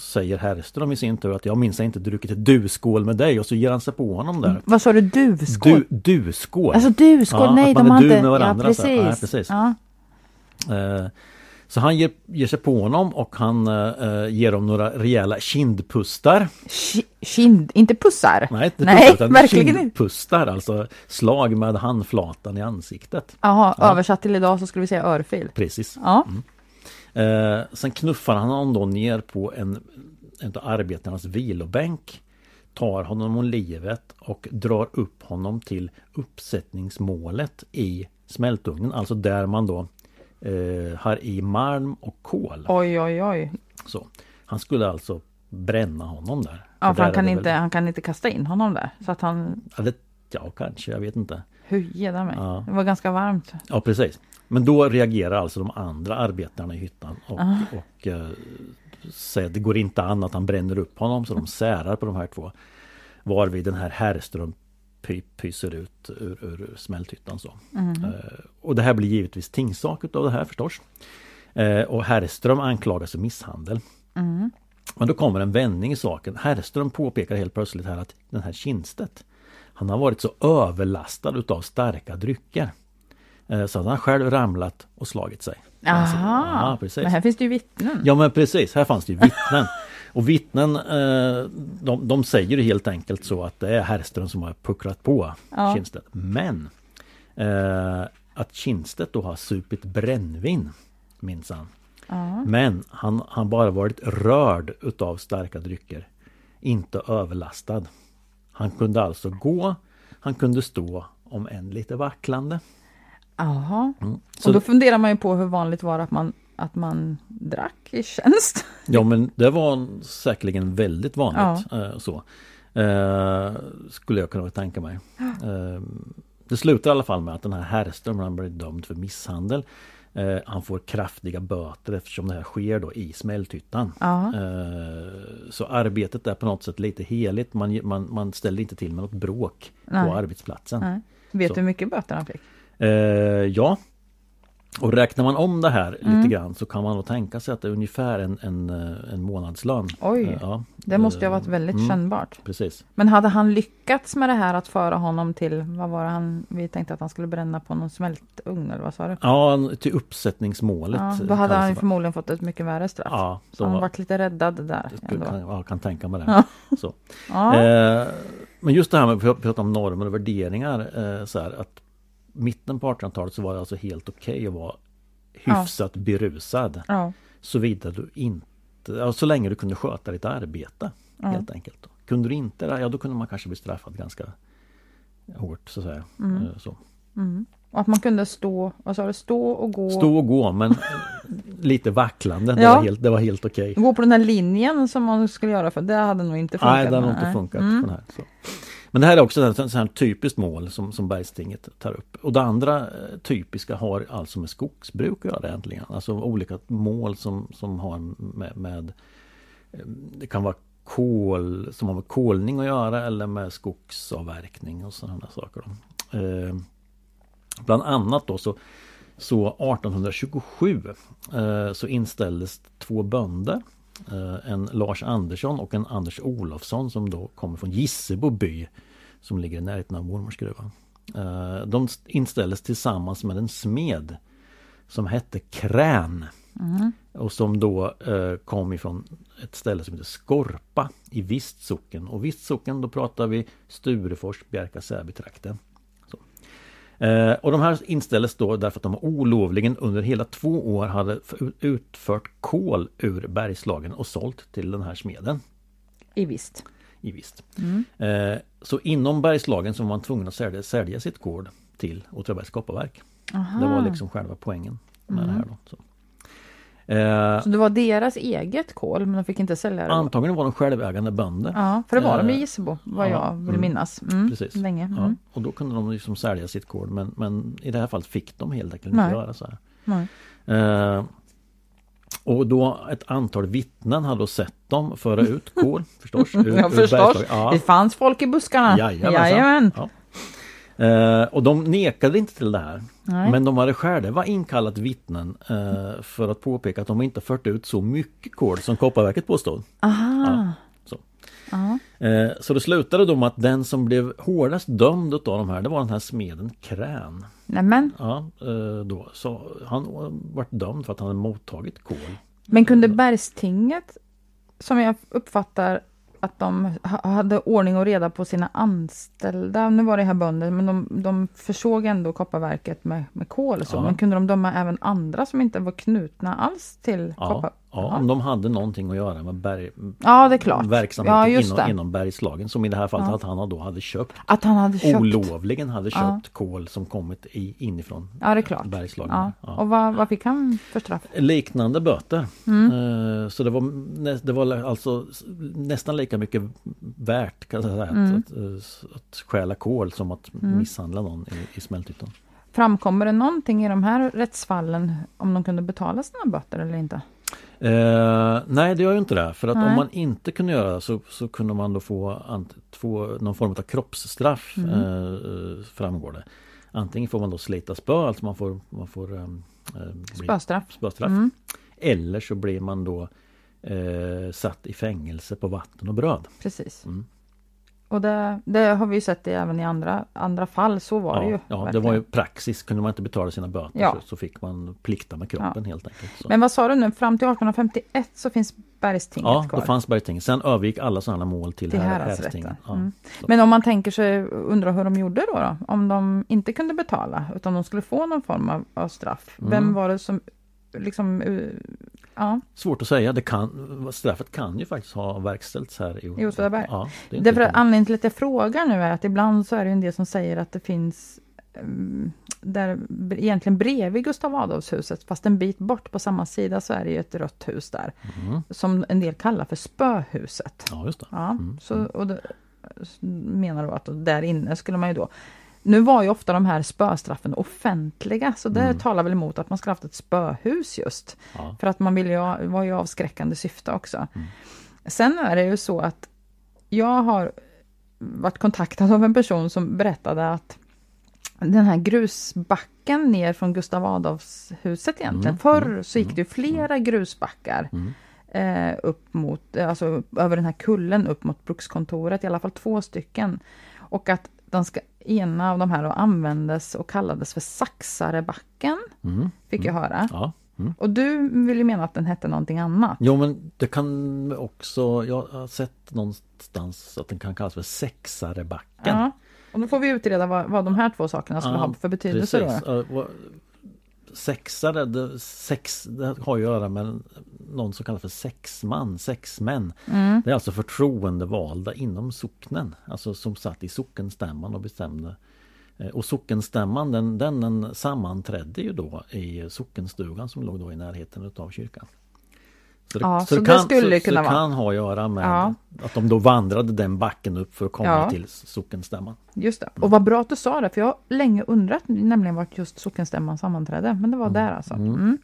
säger Herrström i sin tur att jag minns inte druckit ett duskål med dig och så ger han sig på honom där. Vad sa du, duvskål? Du, duskål. Alltså duskål, ja, nej de har inte... Med varandra, ja precis. Så. Ja, precis. Ja. Uh, så han ger, ger sig på honom och han uh, ger dem några rejäla kindpustar. Kind, inte pussar? Nej, inte Nej pussar, verkligen kindpustar, alltså slag med handflatan i ansiktet. Jaha, ja. översatt till idag så skulle vi säga örfil. Precis. Ja. Mm. Uh, sen knuffar han honom då ner på en, en av arbetarnas vilobänk tar honom om livet och drar upp honom till uppsättningsmålet i smältugnen. Alltså där man då eh, har i malm och kol. Oj oj oj. Så, han skulle alltså bränna honom där. Ja, för, han kan, inte, han kan inte kasta in honom där. Så att han... Ja, det, ja kanske, jag vet inte. Hujeda mig. Ja. Det var ganska varmt. Ja, precis. Men då reagerar alltså de andra arbetarna i hyttan och, ah. och eh, säger att det går inte an att han bränner upp honom så de särar på de här två. Varvid den här Herrström pyser ut ur, ur smälthyttan. Så. Mm. Eh, och det här blir givetvis tingssak av det här förstås. Eh, och Herrström anklagas för misshandel. Mm. Men då kommer en vändning i saken. Herrström påpekar helt plötsligt här att den här Kindstedt Han har varit så överlastad utav starka drycker. Eh, så att han själv ramlat och slagit sig. Jaha, ja, men här finns det ju vittnen. Ja men precis, här fanns det ju vittnen. Och vittnen eh, de, de säger helt enkelt så att det är Herrström som har pucklat på ja. Kindstedt. Men eh, att Kindstedt då har supit brännvin minsann. Ja. Men han har bara varit rörd utav starka drycker. Inte överlastad. Han kunde alltså gå, han kunde stå, om än lite vacklande. Jaha. Mm. Och då funderar man ju på hur vanligt var det att man, att man drack i tjänst. ja men det var säkerligen väldigt vanligt. eh, så. Eh, skulle jag kunna tänka mig. Eh, det slutar i alla fall med att den här Herrström han blir dömd för misshandel. Eh, han får kraftiga böter eftersom det här sker då i Smälthyttan. Ja. Eh, Så arbetet är på något sätt lite heligt. Man, man, man ställer inte till med något bråk Nej. på arbetsplatsen. Nej. Vet Så. du hur mycket böter han fick? Ja. Och räknar man om det här Mm. lite grann så kan man nog tänka sig att det är ungefär en, en, eh, en månadslön. Oj. Eh, ja. Det måste ju ha Eh, varit väldigt mm, kännbart. Precis. Men hade han lyckats med det här att föra honom till, vad var det han, vi tänkte att han skulle bränna på någon smältugn eller vad sa du? Ja, till uppsättningsmålet. Ja, eh, då hade han förmodligen fått ett mycket värre straff. Ja, så han var, varit lite räddad där. ändå. kan, ja, kan tänka mig det. Ja. Så. Ja. Eh, men just det här med att prata om normer och värderingar. Eh, så här, att mitten på 1800-talet så var det alltså helt okej att vara hyfsat berusad. ja. Såvida du inte, ja, så länge du kunde sköta ditt arbete. Ja. Helt enkelt. Då. Kunde du inte det, ja då kunde man kanske bli straffad ganska hårt så att säga. Eh, Så. Mm. Och att man kunde stå, vad sa du, stå och gå. Stå och gå men lite vacklande. Det Ja. var helt, det var helt okej. Gå på den här linjen som man skulle göra för det hade nog inte funkat. Nej, det har nog inte funkat. Mm. här. Men det här är också ett sånt här typiskt mål som, som Bergstinget tar upp. Och det andra eh, typiska har alltså med skogsbruk att göra egentligen. Alltså olika mål som, som har med, med eh, Det kan vara kol som har med kolning att göra eller med skogsavverkning och sådana saker. Eh, bland annat då så, så 1827 eh, så inställdes två bönder en Lars Andersson och en Anders Olofsson som då kommer från Gissebo by som ligger i närheten av Mormorsgruvan. Eh, De inställdes tillsammans med en smed som hette Krän Mm. och som då eh, kom ifrån ett ställe som heter Skorpa i Vistsocken. Och Vistsocken då pratar vi Sturefors, Bjärka, Säby-trakten. Så. Eh, och de här inställdes då därför att de olovligen under hela två år hade utfört kol ur Bergslagen och sålt till den här smeden I visst. i Vist. Mm. Eh, så inom Bergslagen så var man tvungen att sälja, sälja sitt kol till Åtvidabergs kopparverk. Aha. Det var liksom själva poängen med Mm. det här då. Så. Eh, Så det var deras eget kol men de fick inte sälja det? Antagligen var de självägande bönder. Ja, för det var de i Eh, Gissebo vad ja, jag vill mm. minnas. Mm. Precis. Länge. Ja, Mm. och då kunde de liksom sälja sitt kol men, men i det här fallet fick de helt enkelt inte göra så här. Nej. Eh, och då ett antal vittnen hade då sett dem föra ut kol förstås. Ur, Ja, förstås. Ja, Det fanns folk i buskarna. Jajamensan. Jajamän. Ja. Eh, och de nekade inte till det här. Nej. Men de hade själva inkallat vittnen eh, för att påpeka att de inte fört ut så mycket kol som Kopparverket påstod. Aha. så. Ja. Eh, så det slutade då med att den som blev hårdast dömd av de här, det var den här smeden Krän. Nämen. Ja, eh, då. Så han vart dömd för att han hade mottagit kol. Men kunde Bergstinget, som jag uppfattar att de ha- hade ordning och reda på sina anställda, nu var det här bönder, men de, de försåg ändå kopparverket med, med kol och så, Ja. men kunde de döma även andra som inte var knutna alls till Ja, koppar? Ja, om de hade någonting att göra med berg, Ja, det är klart. verksamheten Ja, inom, inom Bergslagen. Som i det här fallet Ja. att han då hade köpt Att han hade köpt? olovligen hade köpt Ja. kol som kommit i, inifrån Ja, det är klart. Bergslagen. Och vad, vad fick han för straff? Liknande böter. Mm. Eh, Så det var, det var alltså nästan lika mycket värt kan jag säga, Mm. att, att, att stjäla kol som att misshandla någon i, i Smälthyttan. Framkommer det någonting i de här rättsfallen om de kunde betala sina böter eller inte? Eh, nej det gör ju inte det. För att Nej. om man inte kunde göra det så, så kunde man då få, ant, få någon form av kroppsstraff Mm. eh, framgår det. Antingen får man då slita spö, alltså man får, man får eh, eh, Spöstraff? spöstraff. Mm. Eller så blir man då eh, satt i fängelse på vatten och bröd. Precis. Mm. Och det, det har vi ju sett det även i andra, andra fall, så var ja, det ju. Ja, det verkligen. var ju praxis. Kunde man inte betala sina böter Ja. så, så fick man plikta med kroppen helt enkelt. Så. Men vad sa du nu, fram till 1851 så finns Bergstinget Ja, kvar? det fanns Bergting. Sen övergick alla sådana mål till, till här- häradsrätten. Ja. Mm. Men om man tänker sig, undrar hur de gjorde då, då? Om de inte kunde betala utan de skulle få någon form av, av straff. Vem Mm. var det som liksom, ja, Svårt att säga. Det kan, straffet kan ju faktiskt ha verkställts här i Åtvidaberg. Ja, Därför att anledningen till att jag frågar nu är att ibland så är det en del som säger att det finns mm, där egentligen bredvid Gustav Adolfshuset, fast en bit bort på samma sida så är det ju ett rött hus där. Mm. Som en del kallar för spöhuset. Ja, just det. Ja, Mm, så, och det, menar då att där inne skulle man ju då nu var ju ofta de här spöstraffen offentliga, så det Mm. talar väl emot att man skulle haft ett spöhus just. Ja. För att man vill ju, var ju avskräckande syfte också. Mm. Sen är det ju så att jag har varit kontaktad av en person som berättade att den här grusbacken ner från Gustav Adolfshuset egentligen. Mm, Förr mm, så gick det ju flera grusbackar Mm. eh, upp mot, eh, alltså över den här kullen upp mot brukskontoret, i alla fall två stycken. Och att den ska, ena av de här då användes och kallades för Saxarebacken, Mm. fick jag höra. Ja. Mm. Och du vill ju mena att den hette någonting annat. Jo men det kan också, jag har sett någonstans att den kan kallas för Sexarebacken. Ja. Och då får vi utreda vad, vad de här två sakerna skulle Ja, ha för betydelse Precis. då. Sexare, det, sex, det har att göra med någon som kallas för sexman, sexmän. Mm. Det är alltså förtroendevalda inom socknen. Alltså som satt i sockenstämman och bestämde. Eh, Och sockenstämman den, den, den sammanträdde ju då i sockenstugan som låg då i närheten utav kyrkan. Så Ja, så det skulle så, kunna så kan ha att göra med Ja. att de då vandrade den backen upp för att komma Ja. till sockenstämman. Just det. Och vad bra att du sa det, för jag har länge undrat nämligen vart just sockenstämman sammanträdde. Men det var där alltså. Mm.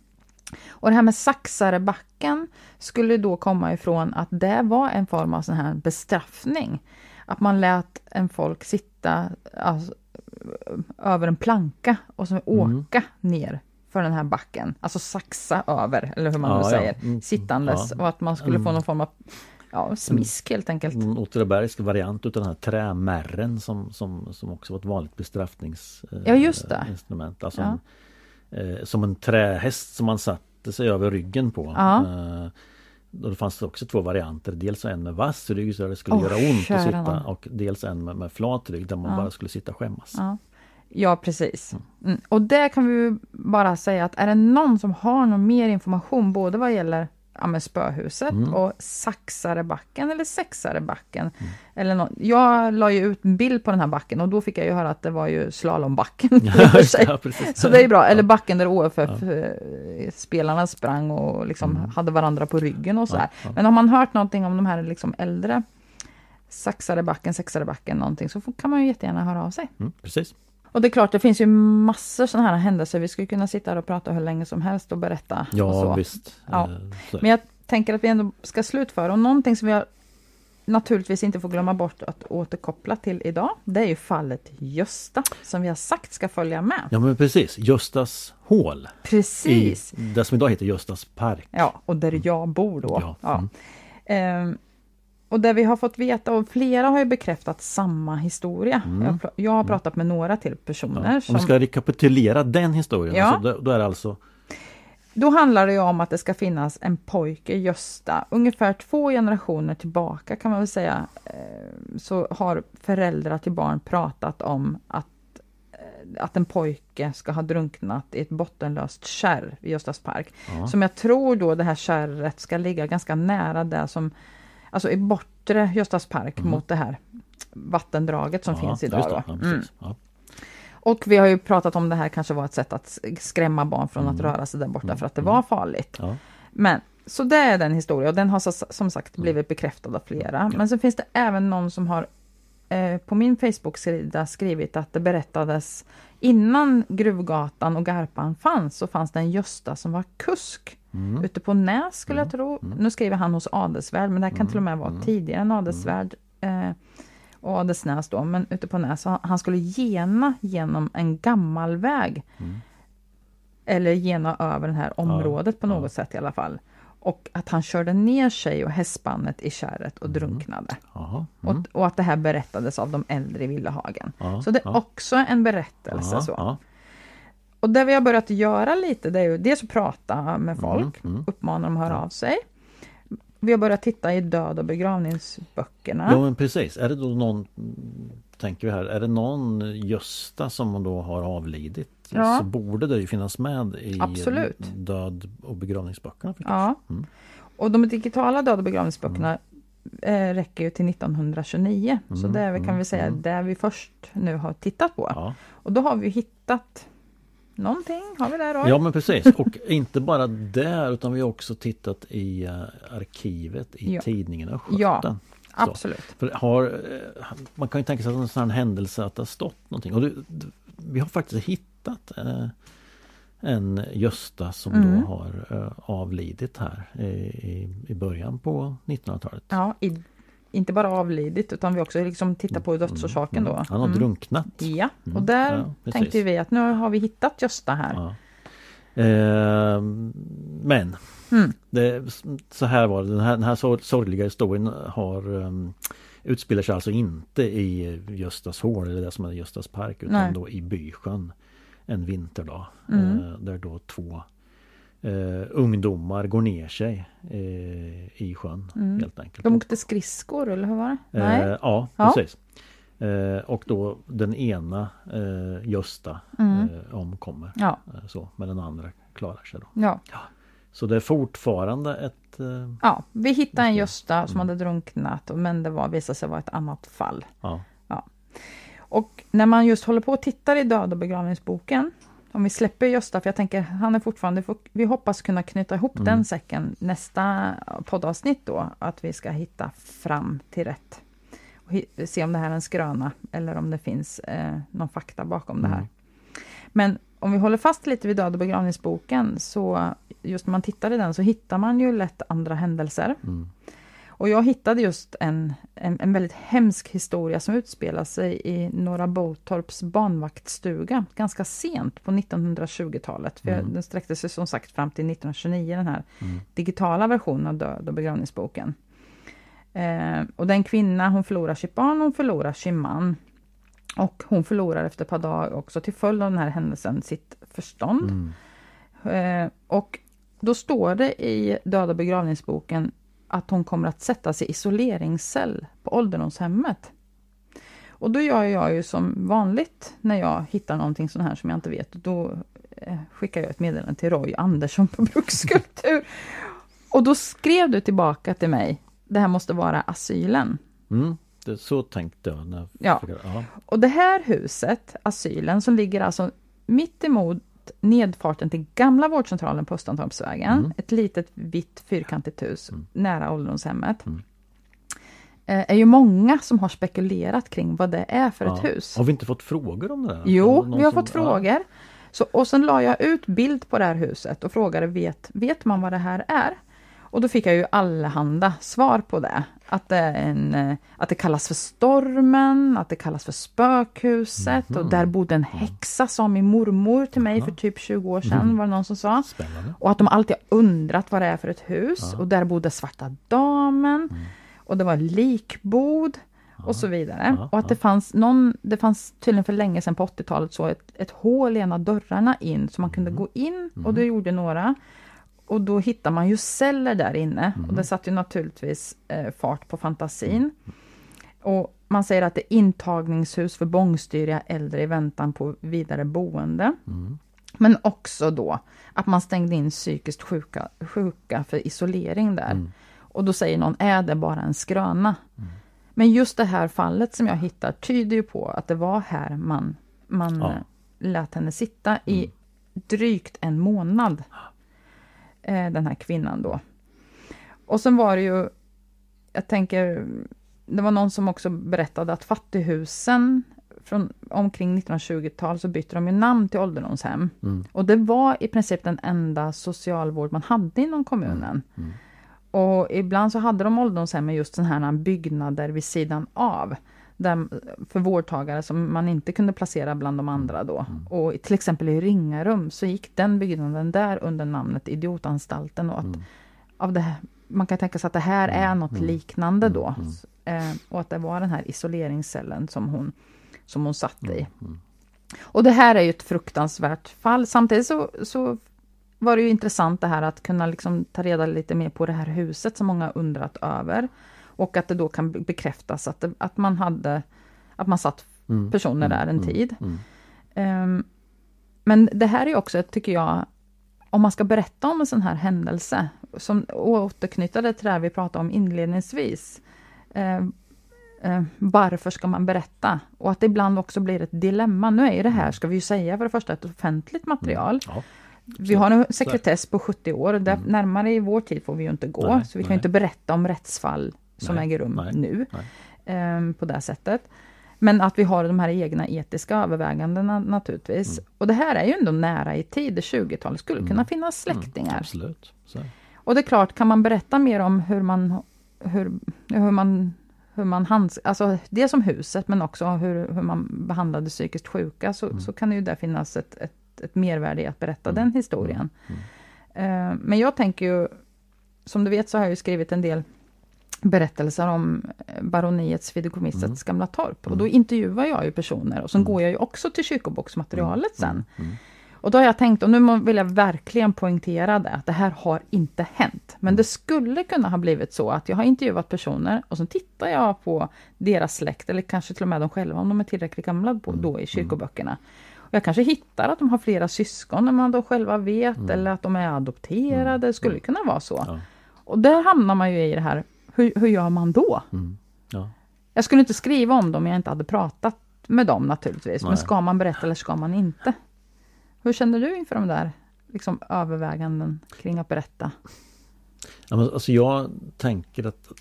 Och det här med Saxarebacken skulle då komma ifrån att det var en form av sån här bestraffning. Att man lät en folk sitta alltså, över en planka och så åka ner för den här backen. Alltså saxa över, eller hur man Ja, nu ja. säger, Mm. sittandes. Ja. Och att man skulle få Mm. någon form av ja, smisk helt enkelt. En åtvidabergsk variant utav den här trämärren som, som, som också var ett vanligt bestraffningsinstrument. Ja, det. Instrument. Alltså Ja. en, eh, som en trähäst som man satte sig över ryggen på. Ja. Eh, och det fanns också två varianter. Dels en med vass rygg så det skulle Åh, göra ont att sitta. Och dels en med, med flat rygg där man Ja. bara skulle sitta och skämmas. Ja, ja precis. Mm. Och det kan vi ju bara säga att är det någon som har någon mer information både vad gäller ja, spöhuset Mm. och Saxarebacken eller Sexarebacken. Eller nå- jag la ju ut en bild på den här backen och då fick jag ju höra att det var ju slalombacken. Ja. Så det är bra, eller backen där OFF-spelarna sprang och liksom hade varandra på ryggen och sådär. Mm. Ja, ja. Men har man hört någonting om de här liksom äldre Saxarebacken, Sexarebacken någonting så kan man ju jättegärna höra av sig. Mm, precis. Och det är klart, det finns ju massor sådana här händelser. Vi skulle kunna sitta här och prata hur länge som helst och berätta. och Ja så. visst. Ja. Eh. Men jag tänker att vi ändå ska slutföra. Och någonting som vi har naturligtvis inte får glömma bort att återkoppla till idag. Det är ju fallet Gösta, som vi har sagt ska följa med. Ja men precis, Göstas hål. Precis! I det som idag heter Göstas park. Ja, och där jag bor då. Ja, Ja. mm. Och där vi har fått veta, och flera har ju bekräftat samma historia. Mm. Jag, jag har pratat med några till personer. Ja. som, Om vi ska rekapitulera den historien. Ja. Alltså, då, då är det alltså Då handlar det om att det ska finnas en pojke, Gösta, ungefär två generationer tillbaka kan man väl säga, eh, så har föräldrar till barn pratat om att, eh, att en pojke ska ha drunknat i ett bottenlöst kärr vid Göstas park. Ja. Som jag tror då det här kärret ska ligga ganska nära det som, alltså i bortre Göstas park mot det här vattendraget som Mm. ja, finns idag. det. Mm. Ja. Och vi har ju pratat om det här kanske var ett sätt att skrämma barn från att Mm. röra sig där borta för att det var farligt. Ja. Men så det är den historien och den har så, som sagt blivit bekräftad av flera. Men så finns det även någon som har eh, på min Facebook-sida skrivit att det berättades innan Gruvgatan och Garpan fanns så fanns det en Gösta som var kusk Mm. ute på Näs skulle jag tro. Nu skriver han hos Adelsvärd men det här kan till och med vara Mm. tidigare än Adelsvärd. Eh, och Adelsnäs då, men ute på Näs. Han- skulle gena genom en gammal väg. Mm. Eller gena över det här området på ja. något sätt i alla fall. Och att han körde ner sig och hästspannet i kärret och Mm. drunknade. Jaha. Mm. Och, och att det här berättades av de äldre i Villahagen. Ja, Så det är ja. också en berättelse. Ja, så. Och det vi har börjat göra lite, det är ju dels att prata med folk, Mm, mm. uppmana dem att höra av sig. Vi har börjat titta i död och begravningsböckerna. Ja men precis, är det då någon Tänker vi här, är det någon Gösta som då har avlidit Ja. Så borde det ju finnas med i Absolut. död och begravningsböckerna förstås. Ja. Mm. Och de digitala död och begravningsböckerna eh, räcker ju till 1929. Så Mm, det är, kan mm, vi säga mm. det vi först nu har tittat på. Ja. Och då har vi hittat någonting. Har vi det Roy? ja men precis och inte bara där utan vi har också tittat i eh, arkivet i Ja. tidningen Ja. Östgöten. Så. Absolut. Har, eh, man kan ju tänka sig att en sån här händelse att det har stått någonting. Och det, d- vi har faktiskt hittat eh, en Gösta som Mm. då har eh, avlidit här i, i, i början på 1900-talet. Ja, i, inte bara avlidit utan vi också liksom tittar på dödsorsaken då. Mm. Han har Mm. drunknat. Ja, och Mm, där ja, tänkte vi att nu har vi hittat Gösta här. Ja. Eh, men Mm. det, så här var det. Den här, den här sor- sorgliga historien har um, utspelar sig alltså inte i Göstas hål eller det som är Göstas park utan Nej. då i Bysjön en vinterdag. Mm. Eh, där då två eh, ungdomar går ner sig eh, i sjön Mm. helt enkelt. De åkte skridskor eller hur var det? Eh, ja, Ja. precis. Eh, och då den ena eh, Gösta Mm. eh, omkommer. Ja, så, men den andra klarar sig då. ja. Så det är fortfarande ett... Ja, vi hittade en. Gösta som Mm. hade drunknat men det var, visade sig vara ett annat fall. ja. Och när man just håller på och tittar i död och begravningsboken om vi släpper Gösta, för jag tänker han är fortfarande, vi hoppas kunna knyta ihop Mm. den säcken nästa poddavsnitt då, att vi ska hitta fram till rätt. Och se om det här är en skröna eller om det finns eh, någon fakta bakom det här. Mm. Men om vi håller fast lite vid död och begravningsboken så just när man tittar i den så hittar man ju lätt andra händelser. Mm. Och jag hittade just en, en, en väldigt hemsk historia som utspelar sig i Norra Botorps barnvaktstuga ganska sent på 1920-talet. För Mm. Den sträckte sig som sagt fram till 1929, den här Mm. digitala versionen av Död och begravningsboken. Eh, och den kvinna, hon förlorar sitt barn, hon förlorar sin man. Och hon förlorar efter ett par dagar också till följd av den här händelsen sitt förstånd. Mm. Eh, och då står det i Döda begravningsboken att hon kommer att sättas i isoleringscell på ålderdomshemmet. Och då gör jag ju som vanligt när jag hittar någonting sånt här som jag inte vet. Då eh, skickar jag ett meddelande till Roy Andersson på Brukskultur. Och då skrev du tillbaka till mig, det här måste vara asylen. Mm. Det, så tänkte jag. När jag Ja. ja. Och det här huset, asylen, som ligger alltså mitt emot nedfarten till gamla vårdcentralen på Östantorpsvägen. Mm. Ett litet vitt fyrkantigt hus Mm. nära ålderdomshemmet. Mm. Eh, är ju många som har spekulerat kring vad det är för ett Ja. hus. Har vi inte fått frågor om det där? Jo, Någon vi har som- fått frågor. Så, och sen la jag ut bild på det här huset och frågade vet, vet man vad det här är? Och då fick jag ju allehanda svar på det. Att det, en, eh, att det kallas för Stormen, att det kallas för Spökhuset Mhm. och där bodde en häxa sa min mormor till mig Jaha. för typ 20 år sedan Mhm. var det någon som sa. Spännande. Och att de alltid undrat vad det är för ett hus Ja. och där bodde Svarta Damen Mm. och det var likbod och så vidare. Ja, och att det fanns någon, det fanns tydligen för länge sedan på 80-talet så ett, ett hål i en av dörrarna in så man kunde Mhm. gå in och Mhm. det gjorde några. Och då hittar man ju celler där inne och Mhm. det satte ju naturligtvis eh, fart på fantasin. Och man säger att det är intagningshus för bångstyriga äldre i väntan på vidare boende. Mm. Men också då att man stängde in psykiskt sjuka, sjuka för isolering där. Mm. Och då säger någon, är det bara en skröna? Mm. Men just det här fallet som jag hittar tyder ju på att det var här man, man Ja. lät henne sitta i Mm. drygt en månad. Eh, den här kvinnan då. Och sen var det ju, jag tänker, det var någon som också berättade att fattighusen från omkring 1920-tal så bytte de ju namn till ålderdomshem. Mm. Och det var i princip den enda socialvård man hade inom kommunen. Mm. Och ibland så hade de ålderdomshem med just sådana här byggnader vid sidan av. Där, för vårdtagare som man inte kunde placera bland de andra då. Mm. Och till exempel i Ringarum så gick den byggnaden där under namnet Idiotanstalten. Och att Mm. av det här. Man kan tänka sig att det här är Mm, något mm, liknande mm, då. mm. Eh, och att det var den här isoleringscellen som hon, som hon satt i. Mm. Och det här är ju ett fruktansvärt fall. Samtidigt så, så var det ju intressant det här att kunna liksom ta reda lite mer på det här huset som många undrat över. Och att det då kan be- bekräftas att, det, att man hade att man satt Mm. personer där en Mm. tid. Mm. Ehm, men det här är också, tycker jag, om man ska berätta om en sån här händelse, som det till det här vi pratade om inledningsvis. ehm, eh, varför ska man berätta? Och att det ibland också blir ett dilemma. Nu är ju det här, ska vi ju säga, för det första ett offentligt material. Ja. Vi har en sekretess på 70 år, där, Mm. närmare i vår tid får vi ju inte gå, Nej, så vi kan nej. inte berätta om rättsfall som Nej, äger rum nej, nu nej. ehm, på det sättet. Men att vi har de här egna etiska övervägandena naturligtvis. Mm. Och det här är ju ändå nära i tid, det 20-talet skulle kunna finnas släktingar. Mm, absolut. Så. Och det är klart, kan man berätta mer om hur man, hur, hur man, hur man hands, alltså det som huset, men också hur, hur man behandlade psykiskt sjuka, så, Mm. så kan det ju där finnas ett, ett, ett mervärde i att berätta Mm. den historien. Mm. Eh, men jag tänker ju, som du vet så har jag ju skrivit en del berättelser om eh, baroniets fideikommissets Mm. gamla torp. Och Mm. då intervjuar jag ju personer och så Mm. går jag ju också till kyrkoboksmaterialet sen. Mm. Och då har jag tänkt, och nu vill jag verkligen poängtera det, att det här har inte hänt. Men Mm. det skulle kunna ha blivit så att jag har intervjuat personer och så tittar jag på deras släkt, eller kanske till och med de själva om de är tillräckligt gamla på, Mm. då i kyrkoböckerna. Och jag kanske hittar att de har flera syskon än man då själva vet, Mm. eller att de är adopterade, Mm. det skulle kunna vara så. Ja. Och där hamnar man ju i det här, hur, hur gör man då? Mm. Ja. Jag skulle inte skriva om dem om jag inte hade pratat med dem naturligtvis. Men Nej. ska man berätta eller ska man inte? Hur känner du inför de där liksom, överväganden kring att berätta? Ja, men, alltså jag tänker att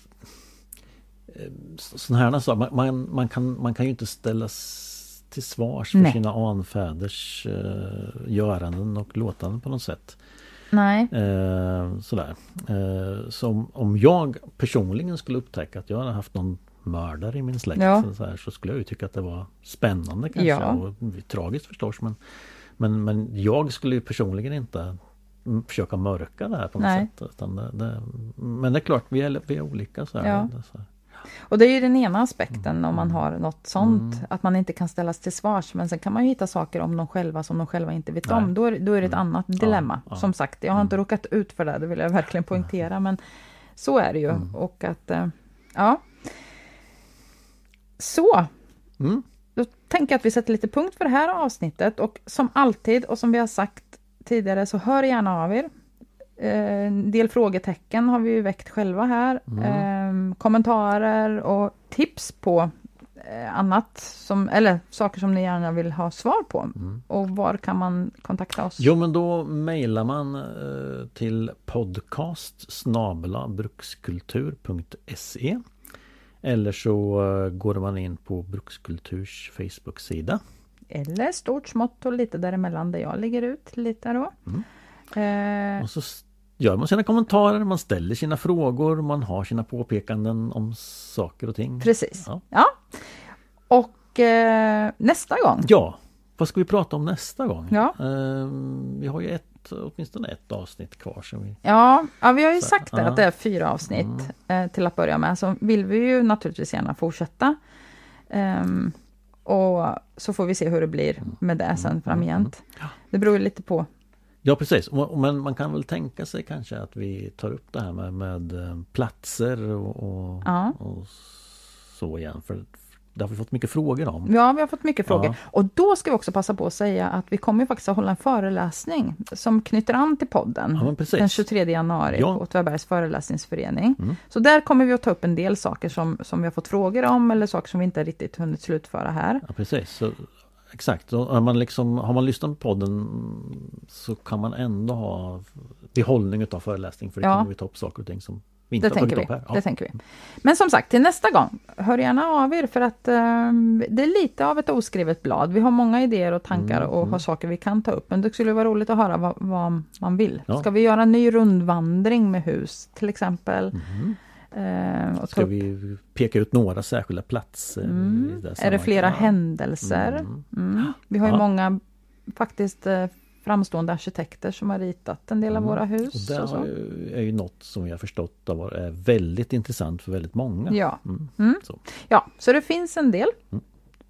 eh, sådana här saker, man, man, man, kan, man kan ju inte ställas till svars för Nej. sina anfäders eh, göranden och låtanden på något sätt. Nej, Eh, sådär. Eh, så om, jag personligen skulle upptäcka att jag hade haft någon mördare i min släkt Ja. så, här, så skulle jag ju tycka att det var spännande kanske Ja. och tragiskt förstås men, men, men jag skulle ju personligen inte försöka mörka det här på något Nej. sätt. Det, det, men det är klart, vi är, vi är olika. Så här, Ja. Så här. Och det är ju den ena aspekten om man har något sånt, Mm. att man inte kan ställas till svars. Men sen kan man ju hitta saker om dem själva som de själva inte vet Nej. om. Då är, då är det ett Mm. annat dilemma. ja. Som sagt, jag har inte råkat ut för det, det vill jag verkligen poängtera. Men så är det ju. Mm. Och att, eh, ja. Så, Mm. Då tänker jag att vi sätter lite punkt för det här avsnittet och som alltid och som vi har sagt tidigare så hör gärna av er. Eh, En del frågetecken har vi ju väckt själva här. Mm. Eh, kommentarer och tips på eh, annat, som, eller saker som ni gärna vill ha svar på. Mm. Och var kan man kontakta oss? Jo men då mejlar man eh, till podcast brukskultur.se Eller så går man in på Brukskulturs Facebook-sida. Eller stort, smått och lite däremellan där jag ligger ut lite då. Mm. Eh, Och så gör man sina kommentarer, man ställer sina frågor, man har sina påpekanden om saker och ting. precis. Ja. Ja. Och eh, nästa gång Ja, vad ska vi prata om nästa gång? Ja. Eh, vi har ju ett, åtminstone ett avsnitt kvar. Som vi... Ja, ja vi har ju Så, sagt det, ja. Mm. att det är fyra avsnitt eh, till att börja med. Så vill vi ju naturligtvis gärna fortsätta. Ehm, och så får vi se hur det blir med det sen framgent. Ja. Det beror lite på. Ja precis, men man kan väl tänka sig kanske att vi tar upp det här med, med eh, platser och, och, Ja. och så igen. För det har vi fått mycket frågor om. Ja, vi har fått mycket frågor. Ja. Och då ska vi också passa på att säga att vi kommer faktiskt att hålla en föreläsning som knyter an till podden. Ja, den 23 januari Ja. på Åtvidabergs föreläsningsförening. Mm. Så där kommer vi att ta upp en del saker som, som vi har fått frågor om eller saker som vi inte riktigt hunnit slutföra här. Ja, precis. Så, exakt, och har man, liksom, har man lyssnat på podden så kan man ändå ha behållning utav föreläsning för det Ja. kommer vi ta upp saker och ting som vi inte Det har tänker, vi. upp här. Ja. det tänker vi. Men som sagt, till nästa gång, hör gärna av er för att eh, det är lite av ett oskrivet blad. Vi har många idéer och tankar Mm, och mm. har saker vi kan ta upp. Men det skulle vara roligt att höra vad, vad man vill. Ja. Ska vi göra en ny rundvandring med hus till exempel? Mhm. Eh, och Ska vi peka ut några särskilda platser? mm, det är det flera händelser? Mm. Mm. Vi har ju Ja. många faktiskt eh, framstående arkitekter som har ritat en del av Mm. våra Och hus. det Och är ju något som jag förstått är väldigt intressant för väldigt många. Ja. Mm. Mm. Så. ja, så det finns en del.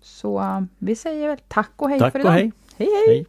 Så eh, vi säger tack och hej Tack för och idag. hej! hej, hej. hej.